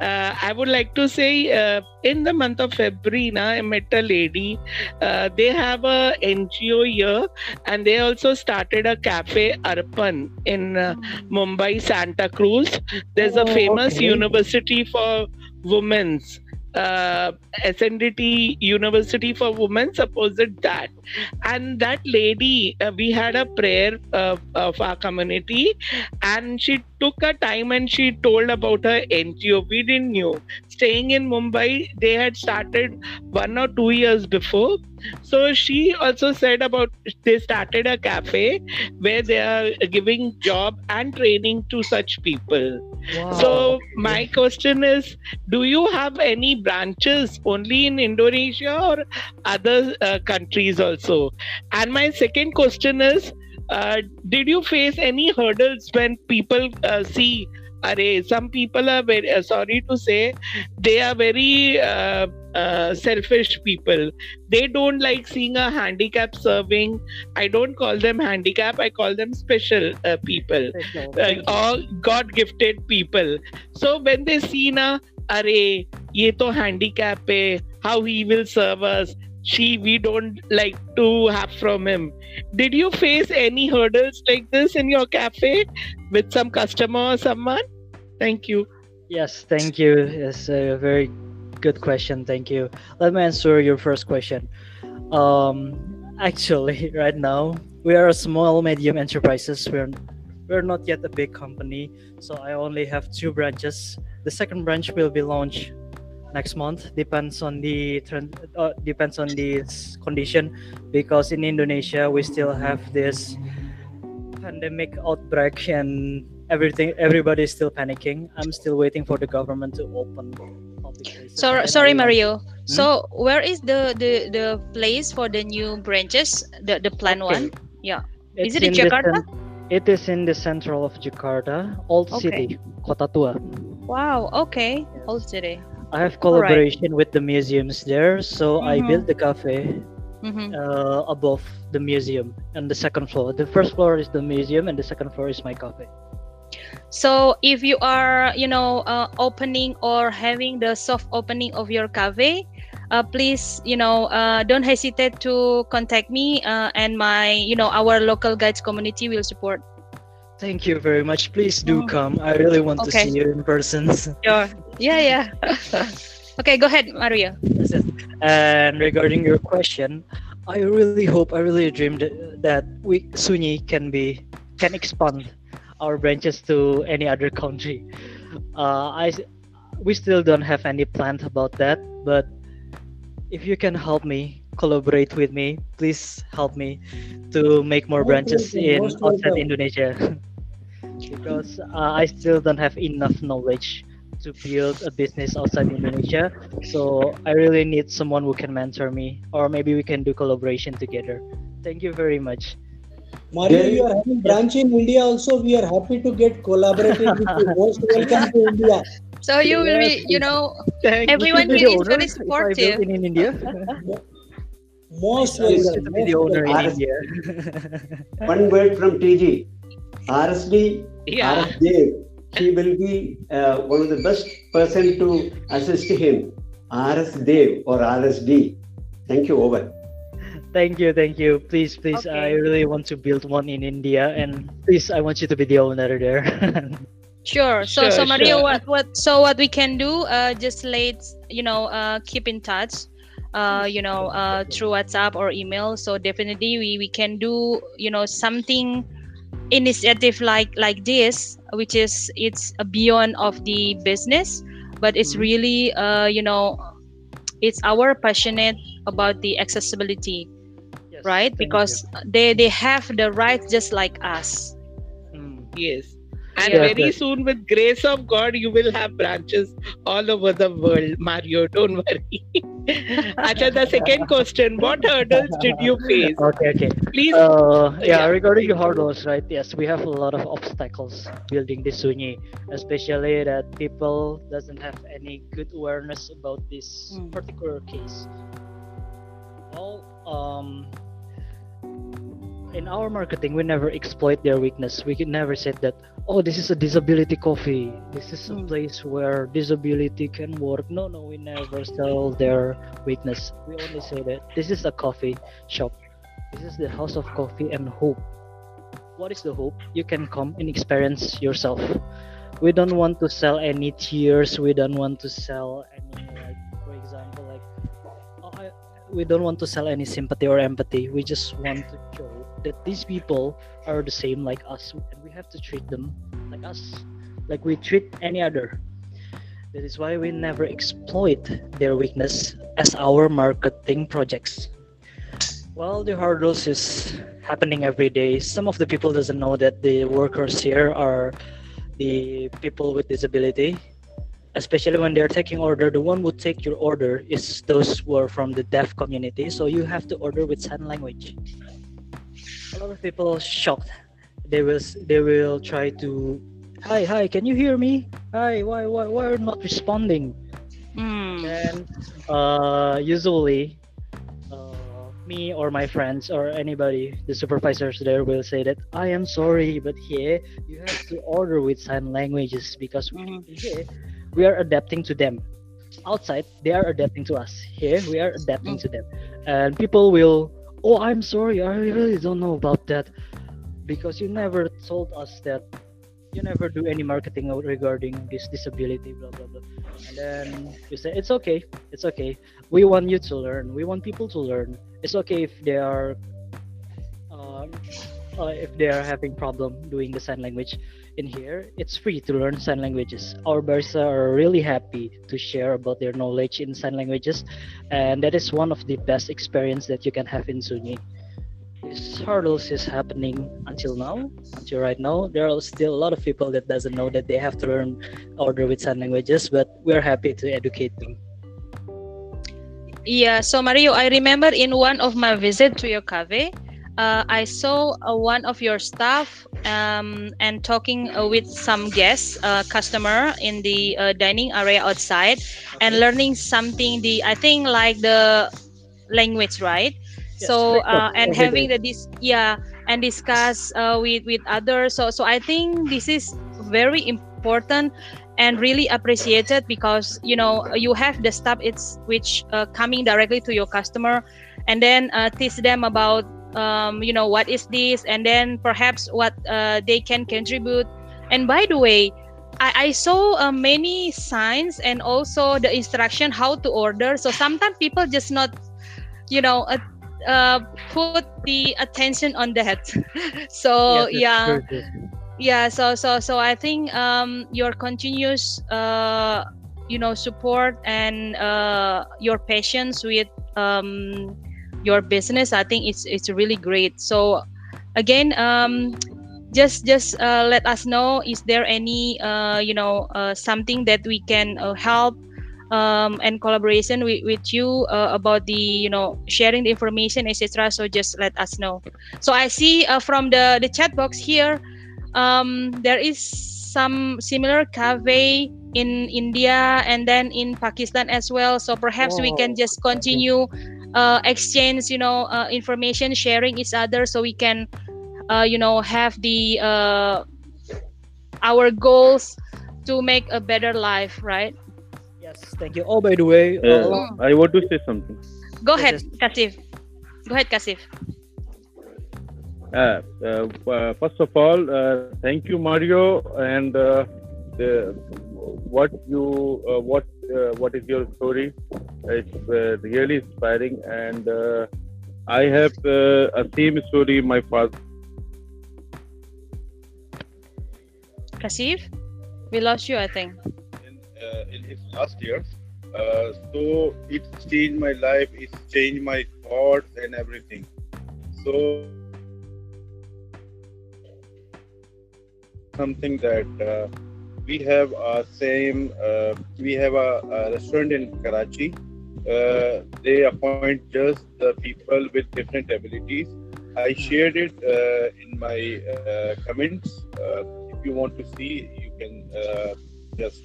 Uh, I would like to say, uh, in the month of February, na, I met a lady. Uh, they have a NGO here, and they also started a cafe Arpan in uh, Mumbai, Santa Cruz. There's a Oh, famous okay. university for women's uh, SNDT University for Women supposed that. And that lady, uh, we had a prayer uh, of our community, and she took a time and she told about her NGO. We didn't know. Staying in Mumbai, they had started one or two years before. So she also said about they started a cafe where they are giving job and training to such people. So my question is, do you have any branches only in Indonesia or other uh, countries also? And my second question is, uh, did you face any hurdles when people uh, see? Array, some people are very uh, sorry to say they are very uh, uh, selfish people. They don't like seeing a handicap serving. I don't call them handicap. I call them special people or God gifted people. So when they see na, array, ye to handicap hai, how he will serve us. She, we don't like to have from him. Did you face any hurdles like this in your cafe with some customer or someone? Thank you. Yes, thank you. It's a very good question. Thank you. Let me answer your first question. Um, actually, right now we are a small medium enterprises. We're we're not yet a big company, so I only have two branches. The second branch will be launched next month. Depends on the. Uh, depends on this condition, because in Indonesia we still have this pandemic outbreak and everything. Everybody is still panicking. I'm still waiting for the government to open. So, sorry, I- Mario. So, where is the, the the place for the new branches? The the plan Okay. one? Yeah. Is It's it in the Jakarta? it is in the central of Jakarta, Old Okay. City, Kota Tua. Wow. Okay. Old city. I have All right. collaboration with the museums there, so I Mhm. built the cafe Mhm. uh, above the museum and the second floor. The first floor is the museum, and the second floor is my cafe. So, if you are, you know, uh, opening or having the soft opening of your cafe, uh, please, you know, uh, don't hesitate to contact me, uh, and my, you know, our local guides community will support. Thank you very much. Please do come. I really want to Oh. See you in person. Sure. Yeah, yeah. okay, go ahead, Maria. And regarding your question, I really hope, I really dreamed that we Sunyi can be can expand our branches to any other country. Uh, I we still don't have any plan about that, but if you can help me collaborate with me, please help me to make more branches in outside. Indonesia because uh, I still don't have enough knowledge to build a business outside Indonesia. So I really need someone who can mentor me, or maybe we can do collaboration together. Thank you very much. Mario, There- you are having branch in India also. We are happy to get collaborated with you. Most welcome to India. So you will be, you know, everyone here is very supportive. in India. Most I welcome. be the owner in RS India. One word from TG. RSD, Yeah. RS Dev, he will be uh, one of the best person to assist him. RS Dev or RSD. Thank you. Over. Thank you, thank you. Please, please, I really want to build one in India, and please, I want you to be the owner there. Sure. So so Sure, Mario, sure. what what so what we can do? Uh, just let's you know uh keep in touch. Uh, you know, uh, through WhatsApp or email. So definitely we we can do you know something initiative like like this, which is it's a beyond of the business, but it's really uh you know it's our passionate about the accessibility, right? Because they they have the rights just like us. Yes. And Yeah. very soon, with grace of God, you will have branches all over the world, Mario. Don't worry. Acha, the second question: What hurdles did you face? Okay, okay. Please. Uh, yeah, Yeah. regarding the hurdles, right? Yes, we have a lot of obstacles building this Sunyi, especially that people doesn't have any good awareness about this particular case. Well, um, in our marketing, we never exploit their weakness. We never say that, oh, this is a disability coffee. This is a hmm. place where disability can work. No, no, we never sell their weakness. We only say that this is a coffee shop. This is the house of coffee and hope. What is the hope? You can come and experience yourself. We don't want to sell any tears. We don't want to sell any, like, for example, like, oh, I, we don't want to sell any sympathy or empathy. We just want to show that these people are the same like us, and we have to treat them like us, like we treat any other. That is why we never exploit their weakness as our marketing projects. Well, the hurdles is happening every day. Some of the people doesn't know that the workers here are the people with disability. Especially when they're taking order, the one who take your order is those who are from the deaf community. So you have to order with sign language. A lot of people shocked. They will they will try to, hi hi, can you hear me? Hi, why why why are you not responding? And uh, usually, uh, me or my friends or anybody, the supervisors there will say that I am sorry, but here you have to order with sign languages because we- here we are adapting to them. Outside, they are adapting to us. Here, we are adapting to them, and people will. Oh, I'm sorry. I really don't know about that. Because you never told us that you never do any marketing regarding this disability blah blah blah. And then you say it's okay. It's okay. We want you to learn. We want people to learn. It's okay if they are uh, uh, if they are having problem doing the sign language in here it's free to learn sign languages. Our barista are really happy to share about their knowledge in sign languages and that is one of the best experience that you can have in sunyi. This hurdles is happening until now. Until right now there are still a lot of people that doesn't know that they have to learn order with sign languages but we're happy to educate them. Yeah, so Mario, I remember in one of my visit to your cafe, uh, I saw uh, one of your staff um, and talking uh, with some guests, uh, customer in the uh, dining area outside, and learning something. The I think like the language, right? so uh, and having the this yeah and discuss uh, with with others. So so I think this is very important and really appreciated because you know you have the stuff it's which uh, coming directly to your customer and then uh, teach them about um, you know what is this? And then perhaps what uh, they can contribute. And by the way I, I saw uh, many signs and also the instruction how to order. So sometimes people just not you know uh, uh, put the attention on that. So Yes, yeah. true, true. yeah so so so i think um your continuous uh you know support and uh your patience with um your business i think it's it's really great. So again um just just uh, let us know is there any uh, you know uh, something that we can uh, help um, and collaboration with, with you uh, about the you know sharing the information etc so just let us know. So i see uh, from the the chat box here um, there is some similar cafe in India and then in Pakistan as well. So perhaps we can just continue uh, exchange, you know, uh, information, sharing each other, so we can, uh, you know, have the uh, our goals to make a better life, right? Yes, thank you. Oh, by the way, Uh, uh, I want to say something. Go ahead, Kasif. Go ahead, Kasif. Uh, uh, uh, first of all, uh, thank you, Mario, and uh, the, what you uh, what uh, what is your story? It's uh, really inspiring, and uh, I have uh, a same story. My father. Kasif, we lost you, I think. uh, in his last years. Uh, so it's changed my life. It's changed my thoughts and everything. So something that uh, we have a same. Uh, we have a, a restaurant in Karachi. Uh, they appoint just the people with different abilities. I shared it uh, in my uh, comments. Uh, if you want to see, you can uh, just.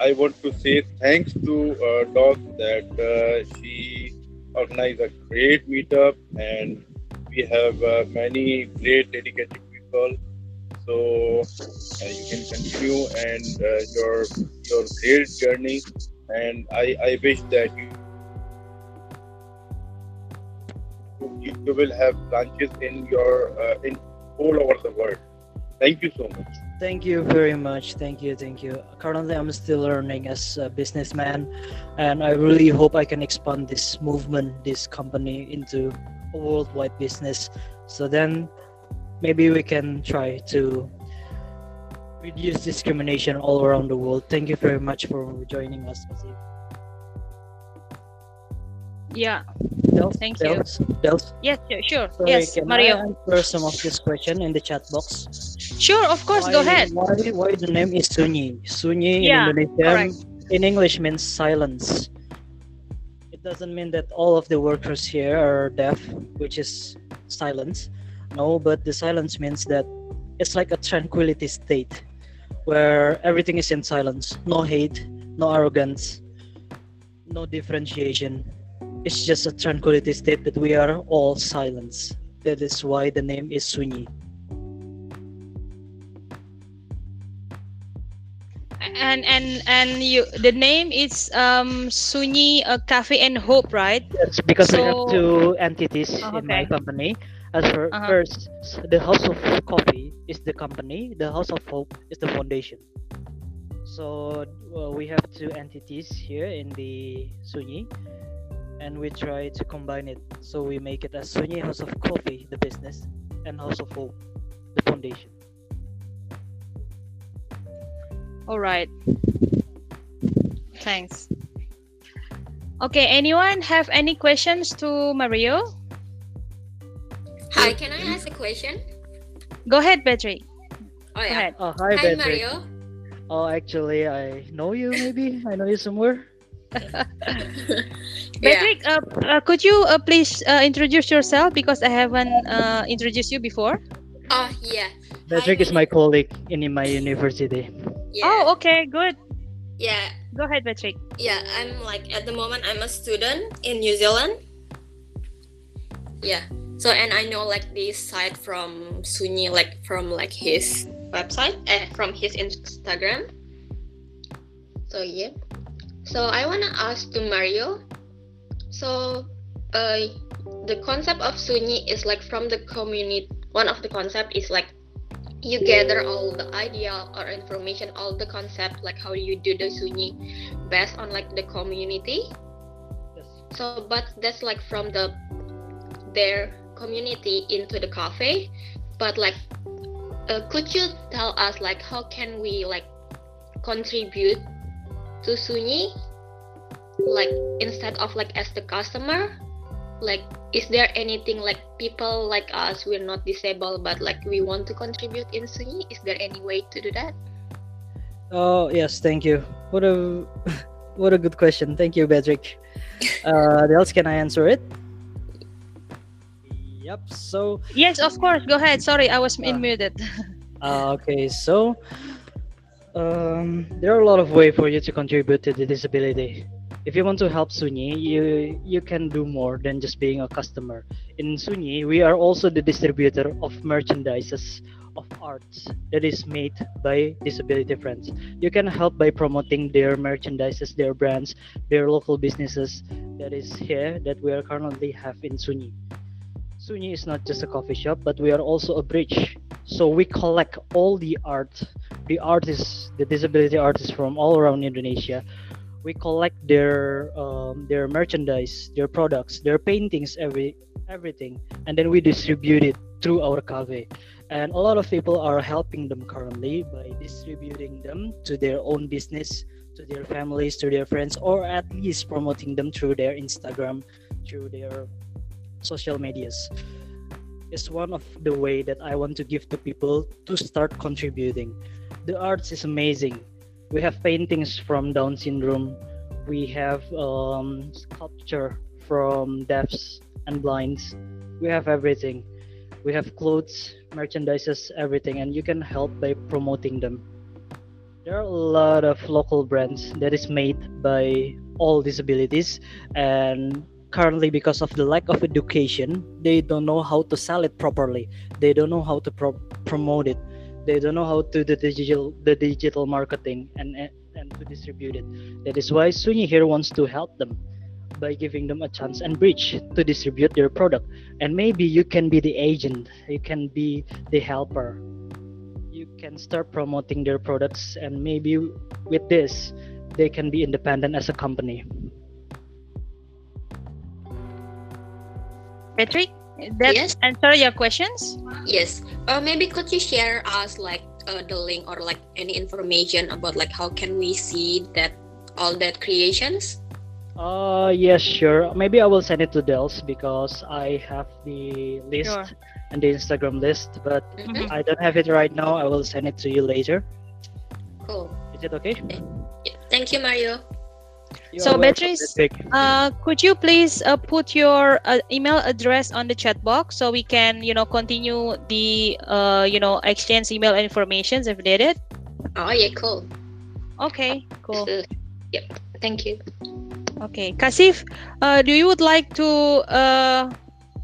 I want to say thanks to uh, Doc that uh, she organized a great meetup and we have uh, many great dedicated So uh, you can continue and uh, your your great journey. And I, I wish that you you will have branches in your uh, in all over the world. Thank you so much. Thank you very much. Thank you. Thank you. Currently, I'm still learning as a businessman, and I really hope I can expand this movement, this company into a worldwide business. So then maybe we can try to reduce discrimination all around the world. Thank you very much for joining us. Yeah. Dels, Thank you. Dels. Yes, sure, sure. Sorry, yes, can Mario. I answer some of this question in the chat box? Sure, of course. Go ahead. Why, why the name is Sunyi? Sunyi Yeah, in Indonesian, in English means silence. It doesn't mean that all of the workers here are deaf, which is silence. No, but the silence means that it's like a tranquility state where everything is in silence. No hate, no arrogance, no differentiation. It's just a tranquility state that we are all silence. That is why the name is Sunyi. And and and you the name is um Sunyi uh, Cafe and Hope, right? Yes, because we have two entities Oh, in my company. As for Uh-huh. first, the House of Coffee is the company. The House of Hope is the foundation. So we have two entities here in the Sunyi, and we try to combine it. So we make it as Sunyi House of Coffee, the business, and House of Hope, the foundation. All right. Thanks. Okay, anyone have any questions to Mario? Hi, can I ask a question? Go ahead, Patrick. Oh Go yeah. ahead. Oh, hi, Hi, Patrick. Mario. Oh, actually, I know you. Maybe I know you somewhere. Patrick, uh, uh, could you uh, please uh, introduce yourself because I haven't uh, introduced you before? Oh yeah. Patrick is my colleague in my university. Yeah. Oh, okay, good. Yeah. Go ahead, Patrick. Yeah, I'm like at the moment I'm a student in New Zealand. Yeah. So and I know like this site from Sunyi, like from like his website, eh, from his Instagram. So yeah. So I wanna ask to Mario. So, uh, the concept of Sunyi is like from the community. One of the concept is like you gather all the idea or information, all the concept, like how you do the Sunyi, based on like the community. yes. So, but that's like from the their community into the cafe. But like, uh, could you tell us like how can we like contribute to Sunyi? Like instead of like as the customer, like is there anything like people like us we're not disabled but like we want to contribute in Sunyi? Is there any way to do that? Oh yes, thank you. What a what a good question. Thank you, Patrick. Uh, else can I answer it? Yep. So Yes, of course. Go ahead. Sorry, I was muted. Uh, okay, so um, there are a lot of ways for you to contribute to the disability. If you want to help Sunyi, you you can do more than just being a customer. In Sunyi, we are also the distributor of merchandises of arts that is made by disability friends. You can help by promoting their merchandises, their brands, their local businesses that is here that we are currently have in Sunyi. Sunyi is not just a coffee shop, but we are also a bridge. So we collect all the art, the artists, the disability artists from all around Indonesia. We collect their um, their merchandise, their products, their paintings, every everything, and then we distribute it through our cafe. And a lot of people are helping them currently by distributing them to their own business, to their families, to their friends, or at least promoting them through their Instagram, through their social medias. It's one of the way that I want to give to people to start contributing. The arts is amazing. We have paintings from Down syndrome. We have um, sculpture from deafs and blinds. We have everything we have clothes merchandises everything and you can help by promoting them there are a lot of local brands that is made by all disabilities and currently because of the lack of education they don't know how to sell it properly. They don't know how to pro- promote it. They don't know how to do the digital the digital marketing and and to distribute it. That is why sunyi here wants to help them by giving them a chance and bridge to distribute their product. And maybe you can be the agent you can be the helper. You can start promoting their products and maybe with this they can be independent as a company patrick that Yes. answer your questions Yes. Uh, maybe could you share us like uh, the link or like any information about like how can we see that all that creations? uh yes sure maybe i will send it to dels because i have the list Sure. and the instagram list but Mhm. i don't have it right now i will send it to you later Cool. is it okay Yeah. Thank you, Mario. You so are welcome, beatrice uh, could you please uh, put your uh, email address on the chat box so we can you know continue the uh, you know exchange email informations if needed? Oh yeah, cool. okay cool. Uh, yep. Thank you. okay. Kasif uh, do you would like to uh,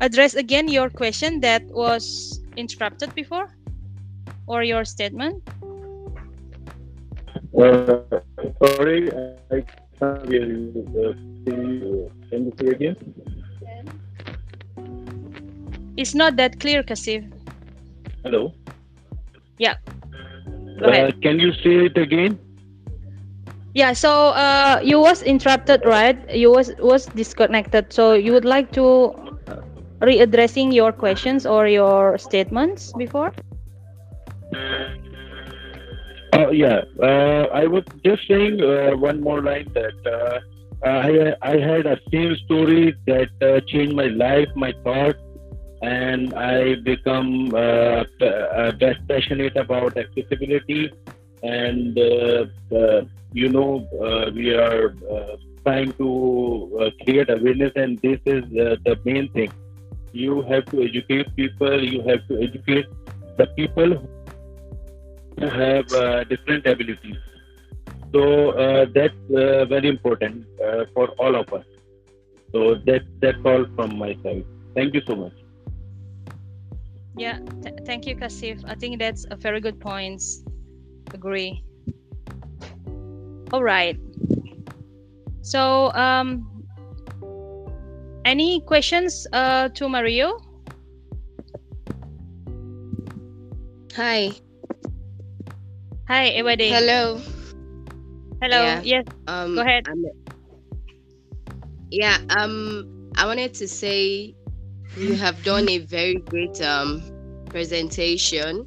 address again your question that was interrupted before? Or your statement? Uh, sorry, I can't hear you. Can you can you say again? it's not that clear kasif Hello. yeah go Uh, ahead can you say it again? Yeah, so uh, you was interrupted, right? You was was disconnected. So you would like to readdressing your questions or your statements before? Uh, yeah, uh, I was just saying uh, one more line that uh, I I had a same story that uh, changed my life, my thoughts, and I become uh, uh, best passionate about accessibility, and uh, uh, you know uh, we are uh, trying to uh, create awareness, and this is uh, the main thing. You have to educate people. You have to educate the people who have uh, different abilities. So uh, that's uh, very important uh, for all of us. So that that's all from my side. Thank you so much. Yeah, th- thank you, Kasif. I think that's a very good points. Agree. All right. So, um, any questions uh, to Mario? Hi. Hi, everybody. Hello. Hello. Yeah. Yes. Um, Go ahead. I'm- yeah. Um, I wanted to say you have done a very great um presentation.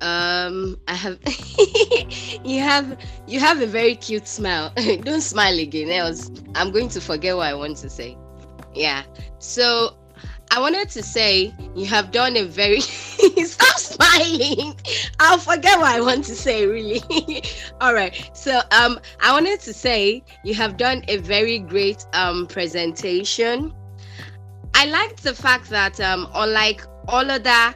Um, I have you have you have a very cute smile. Don't smile again, else I'm going to forget what I want to say. Yeah. So I wanted to say you have done a very stop smiling. I'll forget what I want to say really. All right. So um I wanted to say you have done a very great um presentation. I liked the fact that um unlike all other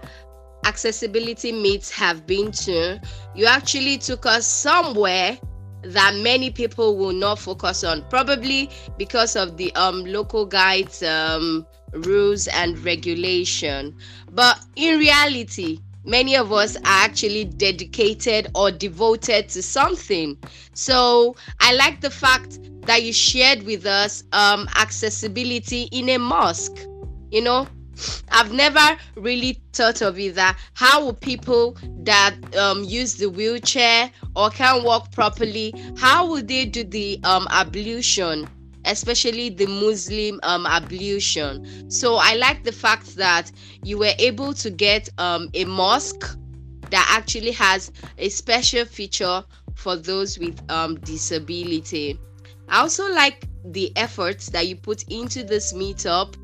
accessibility meets have been to, you actually took us somewhere that many people will not focus on probably because of the um local guides um rules and regulation but in reality many of us are actually dedicated or devoted to something. So I like the fact that you shared with us um, accessibility in a mosque. You know, I've never really thought of it that how will people that um, use the wheelchair or can't walk properly, how will they do the um, ablution? Especially the Muslim um, ablution. So I like the fact that you were able to get um, a mosque that actually has a special feature for those with um, disability. I also like the efforts that you put into this meetup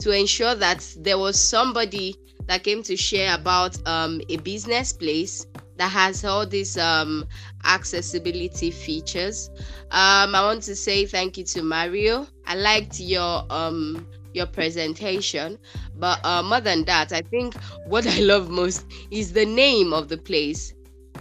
to ensure that there was somebody that came to share about um, a business place that has all these um, accessibility features. Um, I want to say thank you to Mario. I liked your um, your presentation, but uh, more than that, I think what I love most is the name of the place,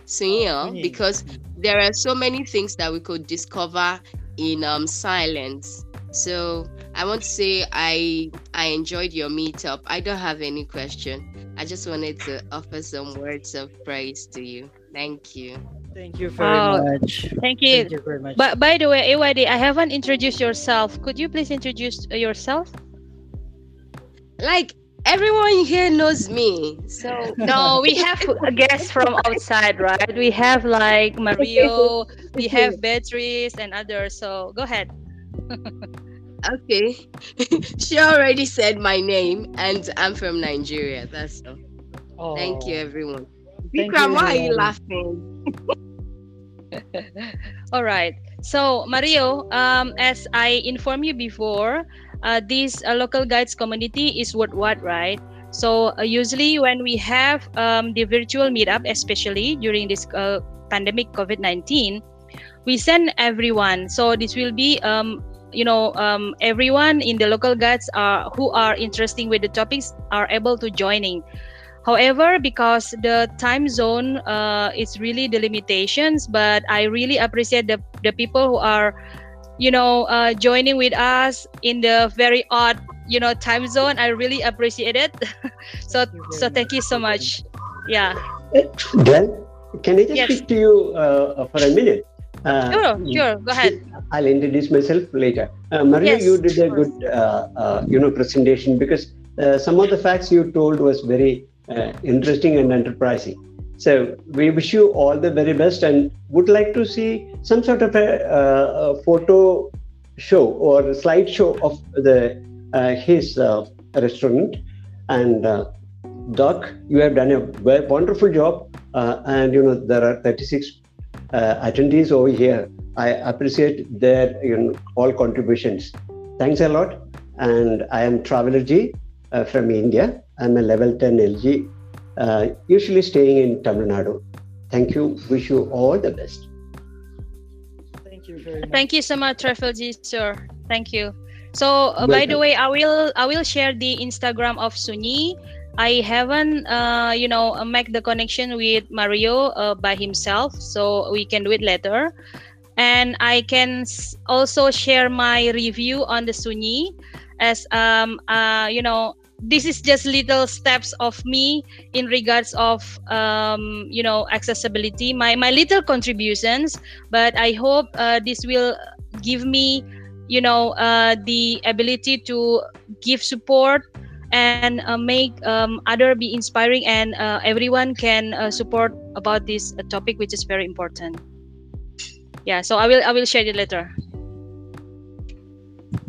Sunyi, because there are so many things that we could discover in um, silence. So I want to say I I enjoyed your meetup. I don't have any question. I just wanted to offer some words of praise to you. Thank you. Thank you very Oh, much. Thank you. Thank you very much. But by the way, AYD, I haven't introduced yourself. Could you please introduce uh, yourself? Like everyone here knows me. So No, we have a guest from outside, right? We have like Mario, we have Beatrice and others. So go ahead. okay. she already said my name and I'm from Nigeria. That's all. Thank you everyone. Thank Vikram, why are you laughing? All right. So Mario, um, as I informed you before, uh, this uh, local guides community is worldwide, right? So uh, usually when we have um, the virtual meetup, especially during this uh, pandemic COVID-19, we send everyone. So this will be, um, you know, um, everyone in the local guides are who are interested with the topics are able to joining. However, because the time zone uh, is really the limitations, but I really appreciate the, the people who are, you know, uh, joining with us in the very odd, you know, time zone. I really appreciate it. so, so thank you so much. Yeah. Glenn, can I just Yes. speak to you uh, for a minute? Uh, Sure, sure. Go ahead. I'll introduce myself later. Uh, Maria, Yes, you did a good, uh, uh, you know, presentation because uh, some of the facts you told was very uh, interesting and enterprising. So we wish you all the very best and would like to see some sort of a, uh, a photo show or a slideshow of the uh, his uh, restaurant. And uh, Doc, you have done a wonderful job. Uh, and you know there are 36 uh, attendees over here. I appreciate their you know, all contributions. Thanks a lot. And I am Traveler G uh, from India. I'm a level 10 LG, uh, usually staying in Tamil Nadu. Thank you. Wish you all the best. Thank you very much. Thank you so much, Traveler G, sir. Thank you. So uh, by the way, I will I will share the Instagram of Sunyi. I haven't uh, you know make the connection with Mario uh, by himself, so we can do it later. And I can also share my review on the Sunyi, as um uh you know this is just little steps of me in regards of um, you know accessibility my my little contributions but i hope uh, this will give me you know uh, the ability to give support and uh, make um, other be inspiring and uh, everyone can uh, support about this uh, topic which is very important. Yeah so i will i will share it later.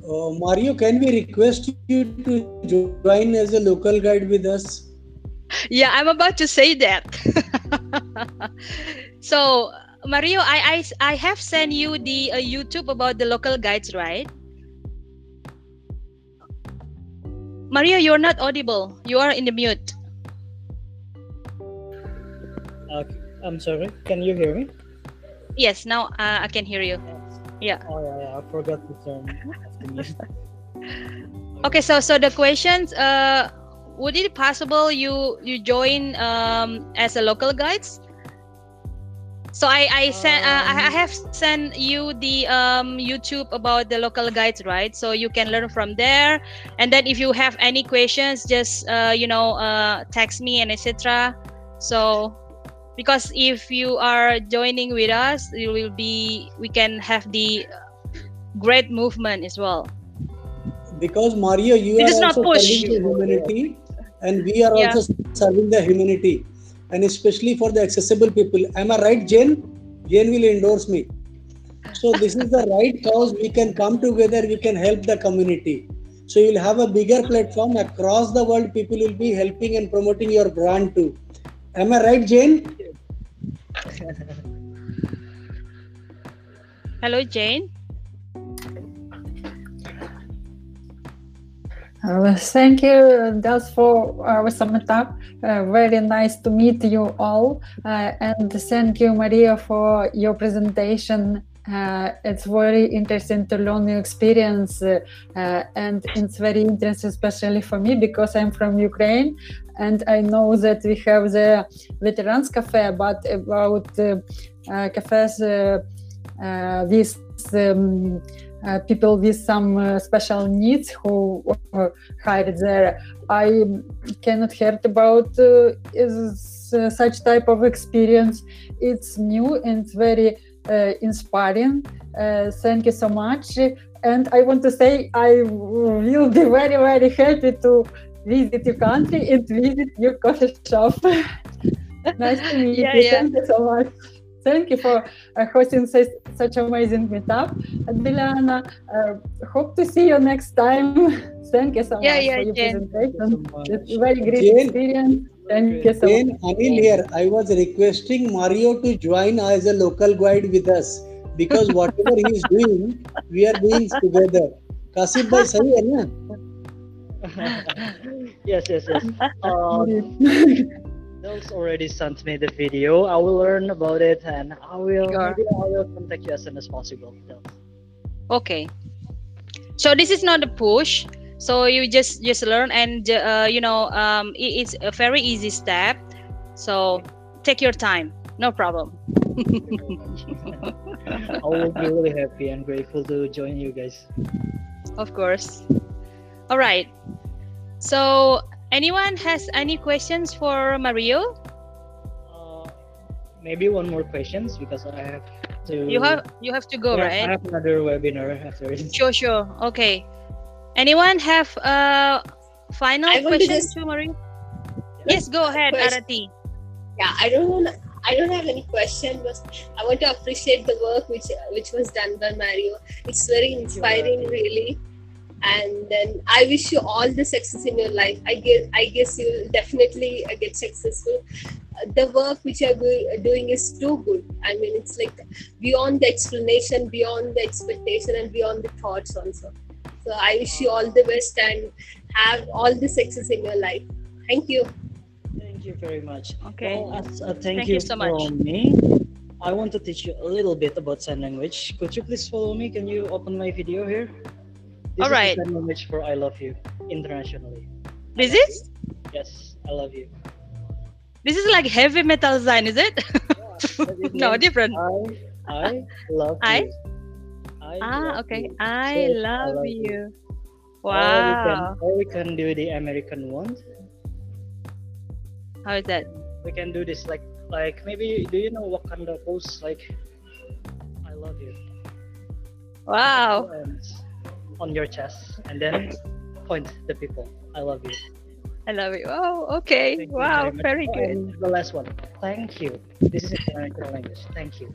Uh, Mario, can we request you to join as a local guide with us? yeah i'm about to say that. So mario I, I i have sent you the uh, youtube about the local guides right mario you're not audible you are in the mute Uh, I'm sorry. Can you hear me? yes now uh, i can hear you yeah Oh yeah, yeah. I forgot to turn off the mute. okay so so the questions uh would it possible you you join um as a local guides so i i sent uh, I I have sent you the um youtube about the local guides right? So you can learn from there. And then if you have any questions just uh you know uh text me and etc So because if you are joining with us, you will be we can have the great movement as well. Because Mario, you It are not also serving the humanity, and we are Yeah. also serving the humanity, and especially for the accessible people. Am I right, Jane? Jane will endorse me. So this is the right cause. We can come together. We can help the community. So you'll have a bigger platform across the world. People will be helping and promoting your brand too. Am I right, Jane? Hello, Jane. Uh, thank you, that's for our summit. Uh, very nice to meet you all. Uh, and thank you, Maria, for your presentation. Uh, it's very interesting to learn your experience, uh, and it's very interesting, especially for me, because I'm from Ukraine, and I know that we have the Veterans Cafe, but about cafes with um, uh, people with some uh, special needs who uh, hired there. I cannot heard about uh, is, such type of experience. It's new and very uh, inspiring. Uh, thank you so much. And I want to say I will be very very happy to visit your country and visit your coffee shop. nice to meet Yeah, you. yeah. Thank you so much. Thank you for uh, hosting such, such amazing meetup. Adriana, uh, hope to see you next time. Thank you so Yeah, much yeah, for your Jen. presentation. It's a very great Jane. experience. Thank you so Jane, much. Anil here. I was requesting Mario to join as a local guide with us because whatever he is doing, we are doing together. Kasif bhai sahi hai na? yes, yes, yes. Uh, those already sent me the video. I will learn about it and I will Sure. maybe I will contact you as soon as possible. Okay. So this is not a push. So you just just learn and uh, you know um, it- it's a very easy step. So take your time. No problem. I will be really happy and grateful to join you guys. Of course. All right. So anyone has any questions for Mario? Maybe one more questions because I have to. You have you have to go, Yeah, right? I have another webinar after this. Sure, sure. Okay. Anyone have uh final I want to questions just- to Mario? Yes, go ahead, Question. Arati. yeah i don't want i don't have any question but i want to appreciate the work which which was done by mario it's very inspiring really and then i wish you all the success in your life i guess i guess you'll definitely uh, get successful Uh, the work which you're doing is too good i mean it's like beyond the explanation beyond the expectation and beyond the thoughts also so i wish you all the best and have all the success in your life thank you Thank you very much. Okay. Well, uh, thank, Thank you, you so much. me. I want to teach you a little bit about sign language. Could you please follow me? Can you open my video here? This All is the right. language for I love you internationally. This is Yes, I love you. this is like heavy metal sign, is it? no, different. I, I love I? you. I Ah, love okay. you. I love love you. Or we can, Wow. or we can do the American one. How is that? We can do this like like maybe do you know Wakanda pose like I love you. Wow. On your chest and then point the people. I love you. I love you. Oh, okay. Thank wow, much. very Oh, good. And the last one. Thank you. This is international language. Thank you.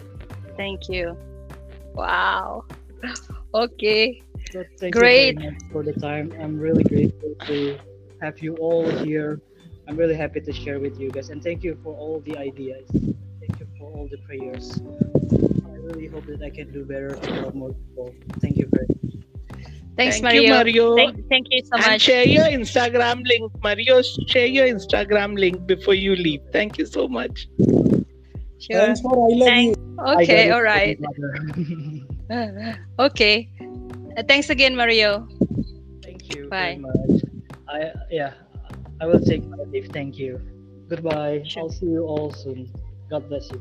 Thank you. Wow. Okay. So thank Great. you for the time. I'm really grateful to have you all here. I'm really happy to share with you guys and thank you for all the ideas. Thank you for all the prayers. I really hope that I can do better to help more people. Thank you very much. Thanks, Thank Mario. you, Mario. Thank, thank you so and much. share your Instagram link, Mario. Share your Instagram link before you leave. Thank you so much. Sure. Thanks for I love Thank- you. Okay, I all got right. it. okay. Uh, thanks again, Mario. Thank you Bye. very much. I yeah, I will take my leave. Thank you. Goodbye. I'll see you all soon. God bless you.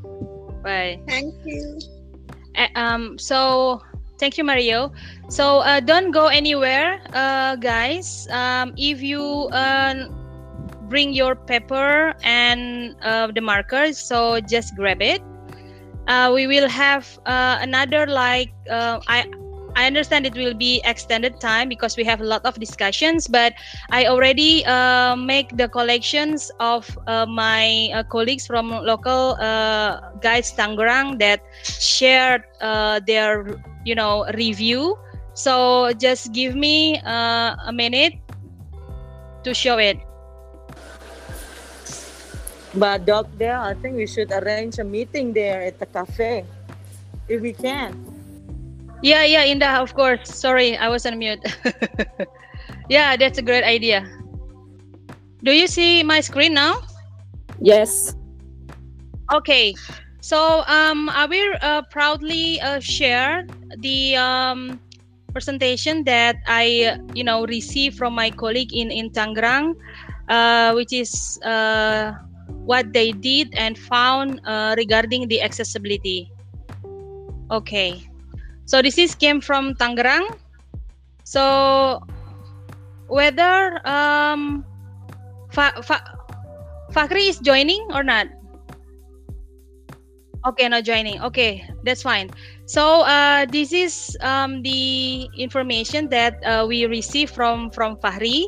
Bye. Thank you. Uh, um. So thank you, Mario. So uh, don't go anywhere, uh, guys. Um, if you uh, bring your paper and uh, the markers. So just grab it. Uh, we will have uh, another like I I understand it will be extended time because we have a lot of discussions, but I already uh, make the collections of uh, my uh, colleagues from local uh, guides Tangerang that shared uh, their, you know, review. So just give me uh, a minute to show it. But Doc, there, I think we should arrange a meeting there at the cafe, if we can. Yeah, yeah, Indah, of course. Sorry, I was on mute. yeah, that's a great idea. Do you see my screen now? Yes. Okay. So um, I will uh, proudly uh, share the um, presentation that I, you know, received from my colleague in in Tangerang, uh, which is uh, what they did and found uh, regarding the accessibility. Okay. So this is came from Tangerang. So whether um, Fa Fa Fakri is joining or not? Okay, not joining. Okay, that's fine. So uh, this is um, the information that uh, we received from from Fahri.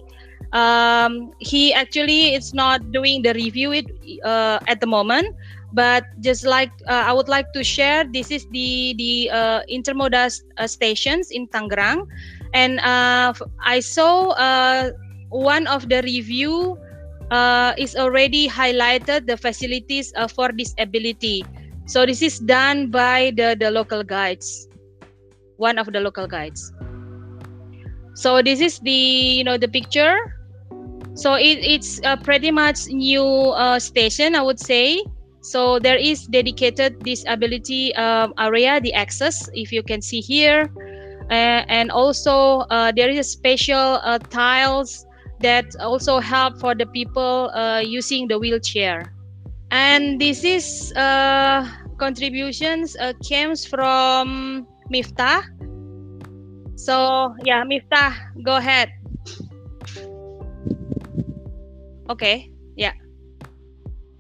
Um, he actually is not doing the review it uh, at the moment, but just like uh, I would like to share, this is the the uh, intermodal uh, stations in Tangerang, and uh, I saw uh, one of the review uh, is already highlighted the facilities for disability. So this is done by the the local guides, one of the local guides. So this is the you know the picture. So it, it's pretty much new station, I would say so there is dedicated disability um, area, the access, if you can see here. Uh, and also uh, there is special uh, tiles that also help for the people uh, using the wheelchair. And this is uh, contributions uh, comes from Miftah. So yeah, Miftah, go ahead. Okay.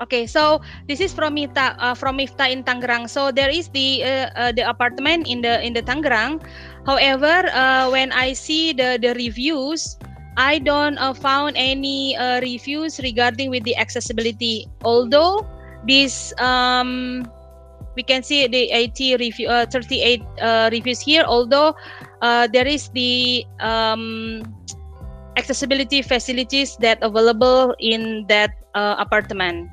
Okay, so this is from Mita uh, from Miftah in Tangerang. So there is the uh, uh, the apartment in the in the Tangerang. However, uh, when I see the the reviews, I don't uh, found any uh, reviews regarding with the accessibility. Although this um, we can see the 80 review 38 reviews here. Although there is the um, accessibility facilities that available in that apartment.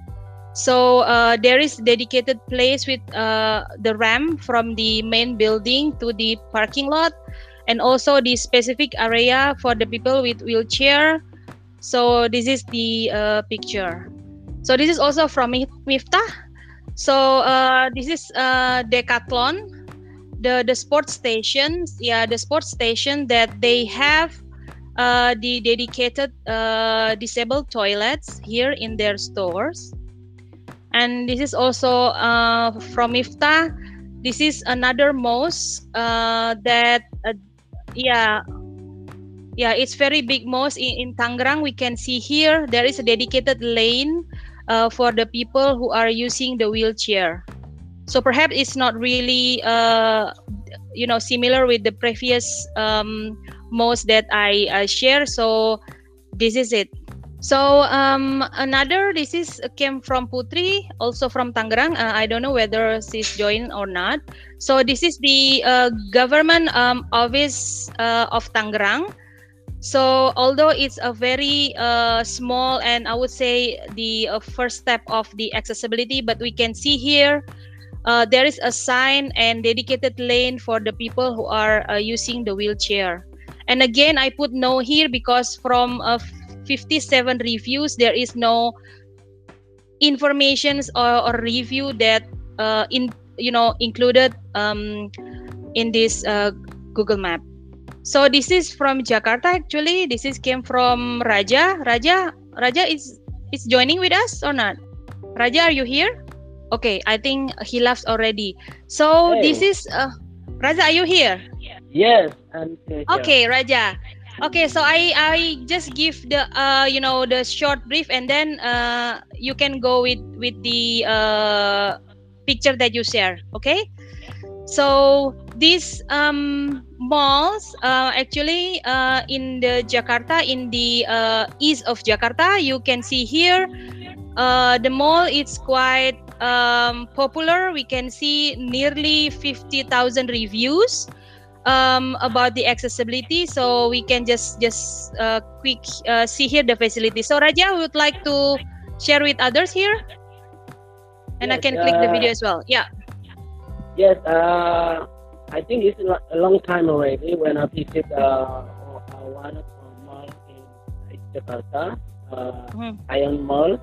So uh, there is dedicated place with uh, the ramp from the main building to the parking lot, and also the specific area for the people with wheelchair. So this is the uh, picture. So this is also from Miftah. So uh, this is uh, Decathlon, the the sports stations. Yeah, the sports station that they have uh, the dedicated disabled toilets here in their stores and this is also uh, from Ifta. This is another mosque uh, that, uh, yeah, yeah, it's very big mosque in, in Tangerang. We can see here there is a dedicated lane uh, for the people who are using the wheelchair. So perhaps it's not really, uh, you know, similar with the previous um, that I, I share. So this is it. So um, another this is uh, came from Putri, also from Tangerang. Uh, I don't know whether she's joined or not. So this is the uh, government um, office uh, of Tangerang. So although it's a very uh, small and I would say the uh, first step of the accessibility, but we can see here there is a sign and dedicated lane for the people who are using the wheelchair. And again, I put no here because from 57 reviews there is no informations or, or review that uh, in you know included um, in this uh, google map. So this is from jakarta actually. This is came from raja. Raja raja is is joining with us or not? Raja are you here? Okay i think he left already. So hey. this is uh, raja are you here? Yes I'm here. okay raja Okay, so I I just give the uh you know the short brief and then uh you can go with with the uh picture that you share. Okay, so these um malls uh actually uh in the Jakarta in the uh east of Jakarta you can see here uh the mall is quite um popular. We can see nearly fifty thousand reviews um, about the accessibility. So we can just just uh, quick uh, see here the facility. So raja we would like to share with others here? And i Yes, can click the uh, video as well. Yeah. Yes, uh, I think it's a long time already when I visit uh, uh, one of the mall in Jakarta, uh, AEON Mall.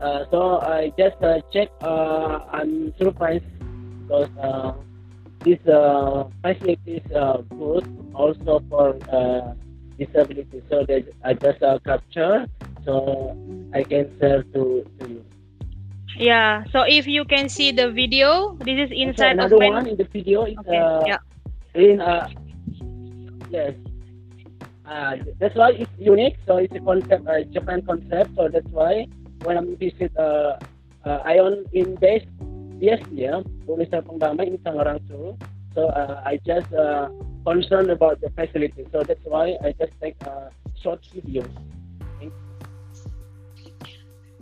Uh, so I just uh, check. Uh, I'm surprised because uh, this uh, facility is uh, good also for uh, disability. So that I just uh, capture so I can share to, to you. yeah so if you can see the video this is So inside of another my one in the video is Okay, uh, yeah. in uh, yes. Uh, that's why it's unique. So it's a concept, uh, Japan concept. So that's why when I visit uh, uh, Ion in base yes yeah, Universitas Pengdamai in Tangerang. So uh, I just uh, concerned about the facility. So that's why I just take uh, short videos.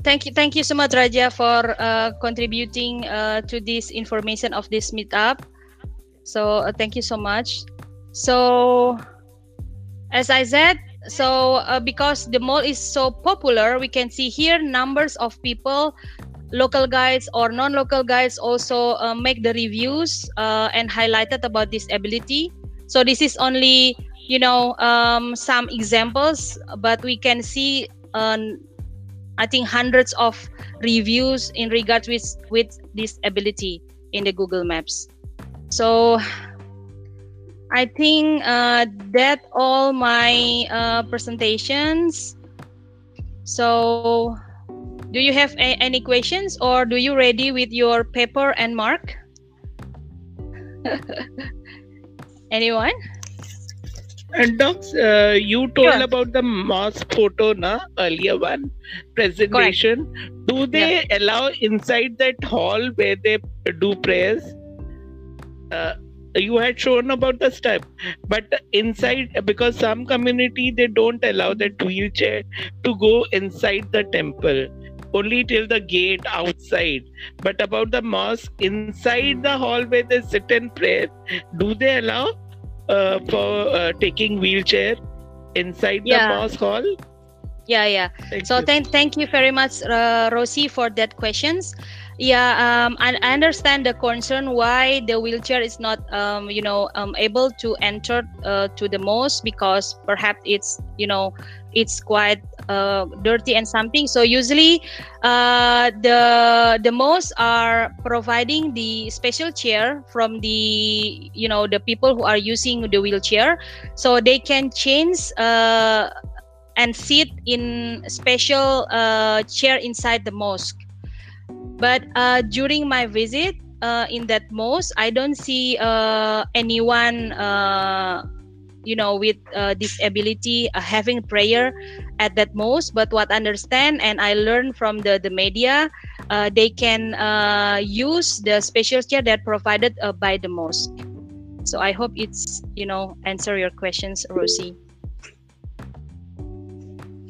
Thank you, thank you so much, Raja, for uh, contributing uh, to this information of this meetup. So uh, thank you so much. So, as I said, so uh, because the mall is so popular, we can see here numbers of people, local guides or non-local guides also uh, make the reviews uh, and highlighted about this ability. So this is only you know um, some examples, but we can see. Uh, I think hundreds of reviews in regard with with this ability in the Google Maps. So I think uh, that all my uh, presentations. So do you have a- any questions or do you ready with your paper and mark? Anyone? And docs, uh, you told Sure. about the mosque photo, na earlier one presentation. Do they allow inside that hall where they do prayers? Uh, you had shown about the step, but inside because some community they don't allow that wheelchair to go inside the temple. Only till the gate outside. But about the mosque inside the hall where they sit and pray, do they allow uh, for uh, taking wheelchair inside Yeah. the mosque hall? Yeah, yeah. Thank so you. thank thank you very much, uh, Rosie, for that questions. Yeah, um, I, I understand the concern why the wheelchair is not, um, you know, um, able to enter uh, to the mosque because perhaps it's, you know, it's quite uh, dirty and something. So usually, uh, the the mosques are providing the special chair from the, you know, the people who are using the wheelchair, so they can change. Uh, and sit in special uh, chair inside the mosque. But uh, during my visit uh, in that mosque, I don't see anyone, you know, with uh, disability uh, having prayer at that mosque. But what I understand and I learned from the the media, uh, they can uh, use the special chair that provided uh, by the mosque. So I hope it's you know answer your questions, Rosie.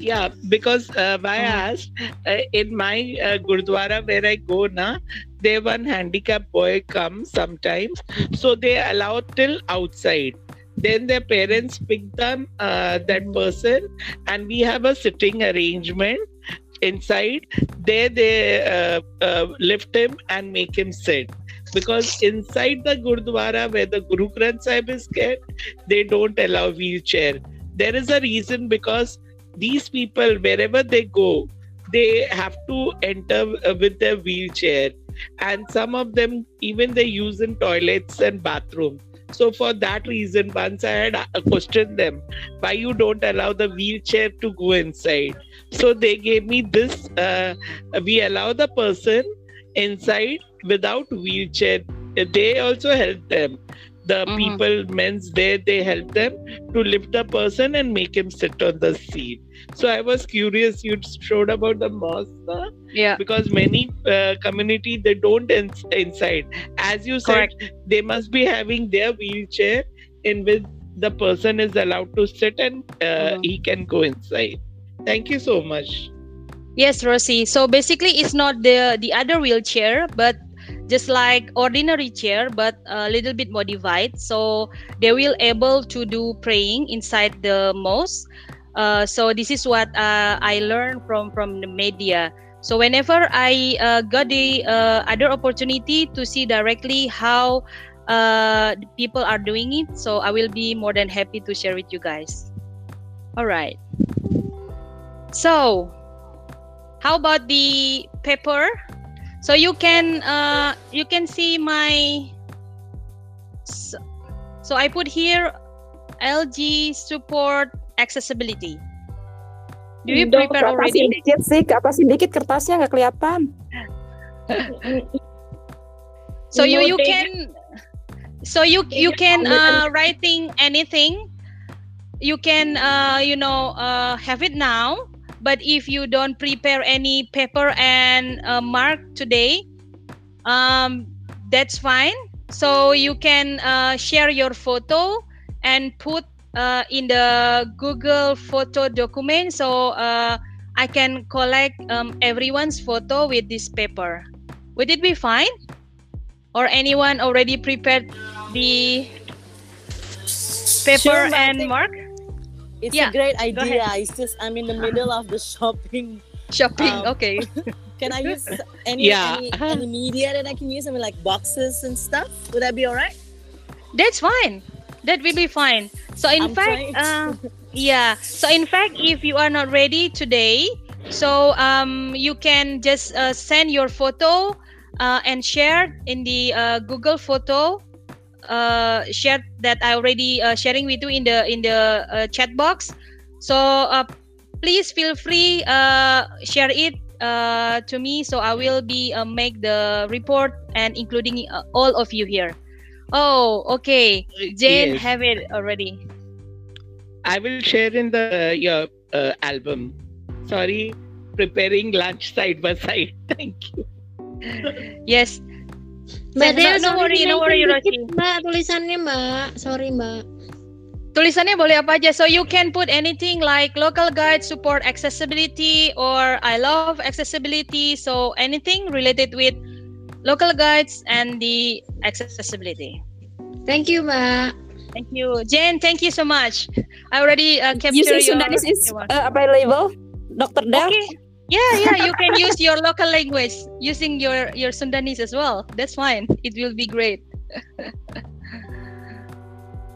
Yeah, because uh, why I asked uh, in my uh, Gurdwara where I go na, there one handicapped boy comes sometimes, so they allow till outside. Then their parents pick them uh, that person, and we have a sitting arrangement inside. There they uh, uh, lift him and make him sit. Because inside the Gurdwara where the Guru Granth Sahib is kept, they don't allow wheelchair. There is a reason because these people wherever they go they have to enter uh, with their wheelchair and some of them even they use in toilets and bathroom so for that reason once i had uh, questioned them why you don't allow the wheelchair to go inside? So they gave me this uh, we allow the person inside without wheelchair. They also help them the mm-hmm. people men's there they help them to lift the person and make him sit on the seat. So i was curious you showed about the mosque yeah. Because many uh, community they don't ins- inside. As you said Correct. they must be having their wheelchair in which the person is allowed to sit and uh, mm-hmm. he can go inside. Thank you so much. Yes rosie so basically it's not the the other wheelchair but just like ordinary chair but a little bit modified. So they will able to do praying inside the mosque. Uh, so this is what uh, i learned from from the media. So whenever i uh, got the uh, other opportunity to see directly how uh, people are doing it so i will be more than happy to share with you guys. All right. So how about the paper so you can uh, you can see my so, so I put here LG support accessibility. Do you Dok, prepare already? dikit sih kapasin dikit kertasnya nggak kelihatan. So you you can so you you can uh, writing anything. You can uh, you know uh, have it now but if you don't prepare any paper and uh, mark today um, that's fine. So you can uh, share your photo and put uh, in the google photo document. So uh, i can collect um, everyone's photo with this paper. Would it be fine? Or anyone already prepared the paper sure, and mark it's yeah, a great idea. It's just I'm in the middle of the shopping. Shopping, um, okay. can I use any, yeah. any any media that I can use? I mean, like boxes and stuff. Would that be all right? That's fine. That will be fine. So in I'm fact, uh, yeah. So in fact, if you are not ready today, so um, you can just uh, send your photo uh, and share in the uh, Google Photo uh, share that I already uh, sharing with you in the in the uh, chat box. So uh, please feel free uh, share it uh, to me. So I will be uh, make the report and including uh, all of you here. Oh, okay. Jane yes. have it already. I will share in the your uh, album. Sorry, preparing lunch side by side. Thank you. yes, Mbak Dea, no, worry, no worry, Roshi. Mbak, tulisannya Mbak. Sorry, Mbak. Tulisannya boleh apa aja. So you can put anything like local guide support accessibility or I love accessibility. So anything related with local guides and the accessibility. Thank you, Mbak. Thank you, Jen. Thank you so much. I already uh, captured Using your. Sudanese is uh, available, Dr. Del. Okay. Yeah yeah you can use your local language using your your sundanese as well. That's fine. It will be great.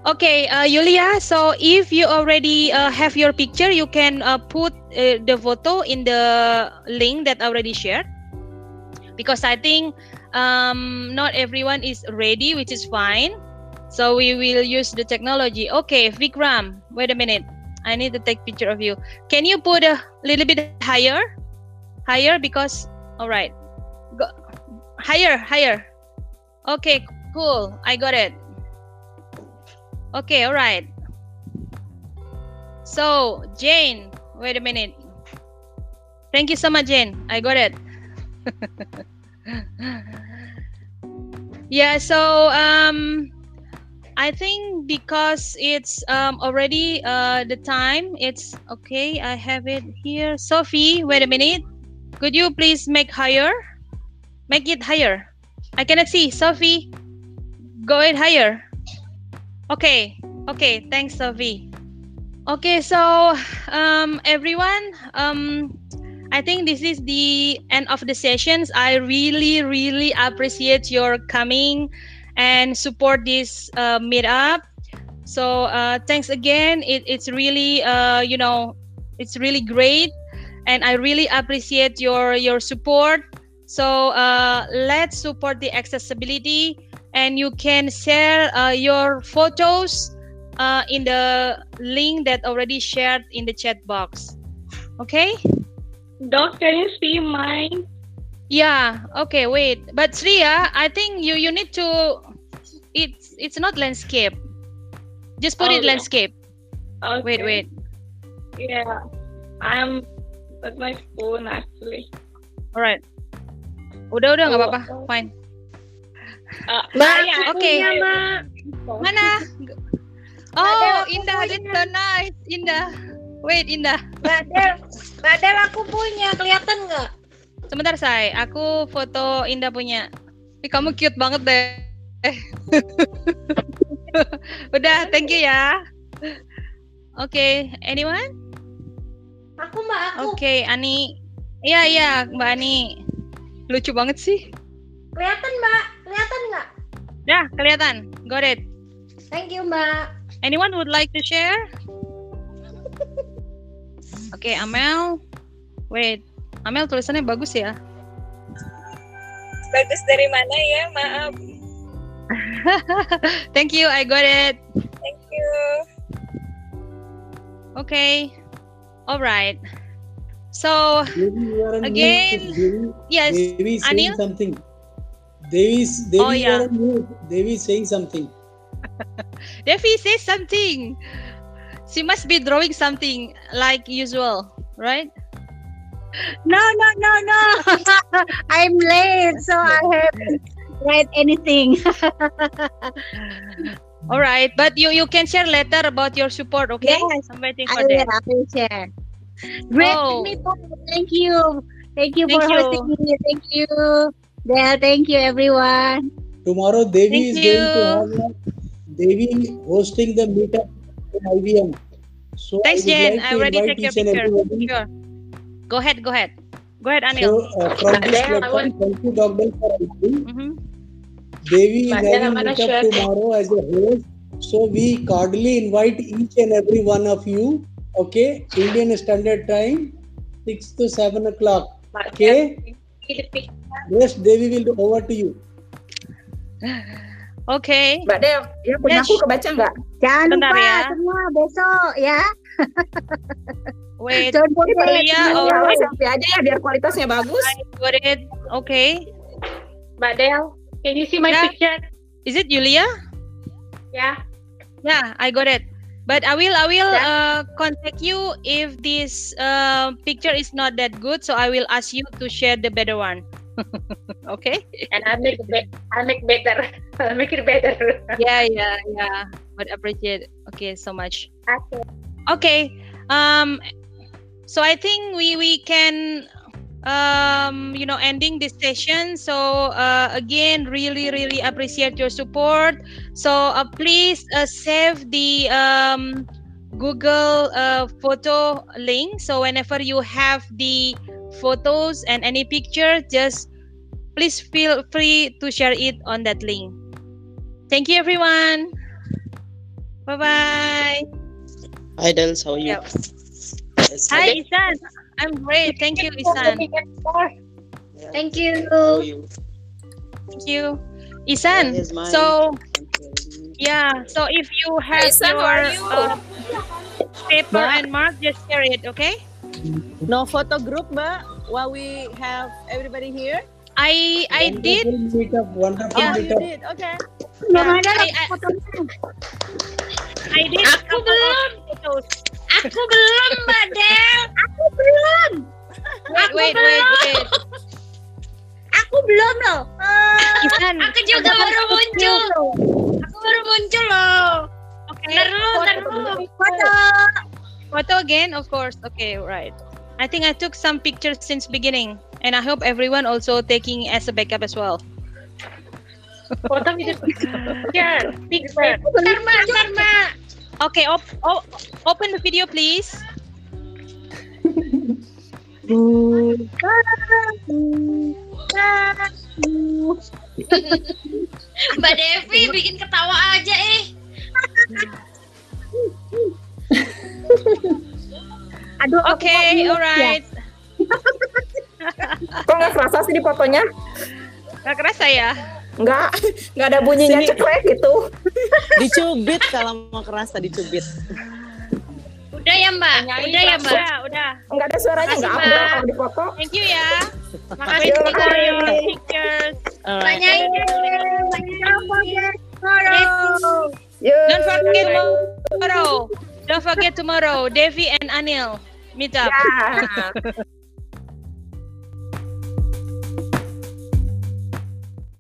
Okay uh, Yulia so if you already uh, have your picture you can uh, put uh, the photo in the link that I already shared. Because I think um, not everyone is ready which is fine. So we will use the technology. Okay Vikram wait a minute. I need to take picture of you. Can you put a little bit higher higher because all right Go, higher higher. Okay cool. I got it. Okay all right so jane wait a minute. Thank you so much jane. I got it. Yeah so um i think because it's um already uh the time it's okay. I have it here. Sophie wait a minute could you please make higher? Make it higher. I cannot see. Sophie, go it higher. Okay. Okay. Thanks, Sophie. Okay. So, um, everyone, um, I think this is the end of the sessions. I really, really appreciate your coming and support this uh, meetup. So uh, thanks again. It, it's really, uh, you know, it's really great and I really appreciate your your support. So uh, let's support the accessibility, and you can share uh, your photos uh, in the link that already shared in the chat box. Okay. Doc, can you see mine? Yeah. Okay. Wait. But Sriya, I think you you need to it's it's not landscape. Just put Oh, it yeah. landscape. Wait, wait. Yeah, I'm with my phone actually. Alright. Udah udah nggak Oh, apa-apa. Fine. Uh, Mbak, ah, yeah, aku Oke. punya, Mbak. Mana? Oh, Indah, that's so nice. Indah. Wait, Indah. Mbak Del, Mbak Del aku punya, kelihatan nggak? Sebentar, say. Aku foto Indah punya. Ih, kamu cute banget deh. Eh. Udah, thank you ya. Oke, anyone? Aku Mbak, aku. Oke, Ani. Iya, iya, Mbak Ani. Lucu banget sih. Kelihatan Mbak, kelihatan nggak? Dah, kelihatan. Got it. Thank you Mbak. Anyone would like to share? Oke, Amel. Wait, Amel tulisannya bagus ya. Bagus dari mana ya? Maaf. Thank you, I got it. Thank you. Okay. All right. So Devi, you are on again. Devi, yes, Devi is saying Anil. something. Devi, is- Devi Oh, you yeah. are on mute. Devi is saying something. Devi say something. She must be drawing something like usual, right? No, no, no, no. I'm late, so I haven't read anything. All right, but you you can share later about your support, okay? Yes, I'm waiting I for will, that. I will share. Great Oh. people. Thank you. Thank you Thank for you. hosting me. Thank you. There, thank you everyone. Tomorrow Devi Thank is going to you. have Devi hosting the meetup in IBM. So Thanks, I Jen. like I to already invite take your each picture. everybody. Sure. Go ahead, go ahead. Go ahead, So Anil. uh, from this platform, thank you, Dr. for having. Mhm. Devi is having meetup tomorrow as a host. So we cordially invite each and every one of you. Okay, Indian Standard Time, six to seven o'clock. Okay. Yes, Devi will do over to you. Oke. Mbak Del, ya punya Yes. aku kebaca nggak? Jangan Bentar lupa ya. semua besok ya. Wait, Don't Ini forget. Julia, ya, oh, selfie aja ya biar kualitasnya bagus. I got it. Okay. Mbak Del, can you see my Yeah. picture? Is it Julia? Yeah. Yeah, I got it. But I will I will Yeah. uh, contact you if this uh, picture is not that good. So I will ask you to share the better one. okay? And I make it be- I make better. I make it better. Yeah, yeah, yeah. But appreciate. Okay, so much. Okay. Okay. Um. So I think we we can um you know ending this session. So uh, again really really appreciate your support. So uh, please uh, save the um google uh, photo link. So whenever you have the photos and any picture just please feel free to share it on that link. Thank you everyone. Bye bye Hi, Dels. How are you? Yep. hi. Isan i'm great thank you isan Thank you. Thank you. Isan, so yeah, so if you have Isan, your you? uh, paper Mbak. and mark, just share it, okay? No photo group, Mbak, while we have everybody here? I I did. Wonderful meetup. Wonderful Yeah. Oh, you did. Okay. Belum Yeah, I, loh I. I did. Aku couple of belum. photos. Aku belum, Mbak Del. Aku belum. Wait, Aku wait, wait, belum. wait. Aku belum loh. Isan, aku juga baru muncul. Aku baru muncul loh. Okay. Ntar dulu, ntar Foto. dulu. Foto. Again, of course. Okay, right. I think I took some pictures since beginning, and I hope everyone also taking as a backup as well. Foto video. Yeah, picture. Bentar, Mbak. Bentar, Mbak. Okay, op- op- open the video, please. Mbak Devi bikin ketawa aja eh. Aduh, aku Okay, mute ya. alright. Kok nggak kerasa sih di fotonya? Gak kerasa ya? Nggak, nggak ada bunyinya Sini. cekrek gitu. Dicubit kalau mau kerasa dicubit. Udah ya Mbak, udah ya Mbak. Udah, udah. Nggak ada suaranya, Makasih, nggak Mbak. apa kalau di foto. Thank you ya. Makasih for your pictures. Banyak tomorrow. Don't forget tomorrow. Don't forget tomorrow. Devi and Anil meet up. Yeah.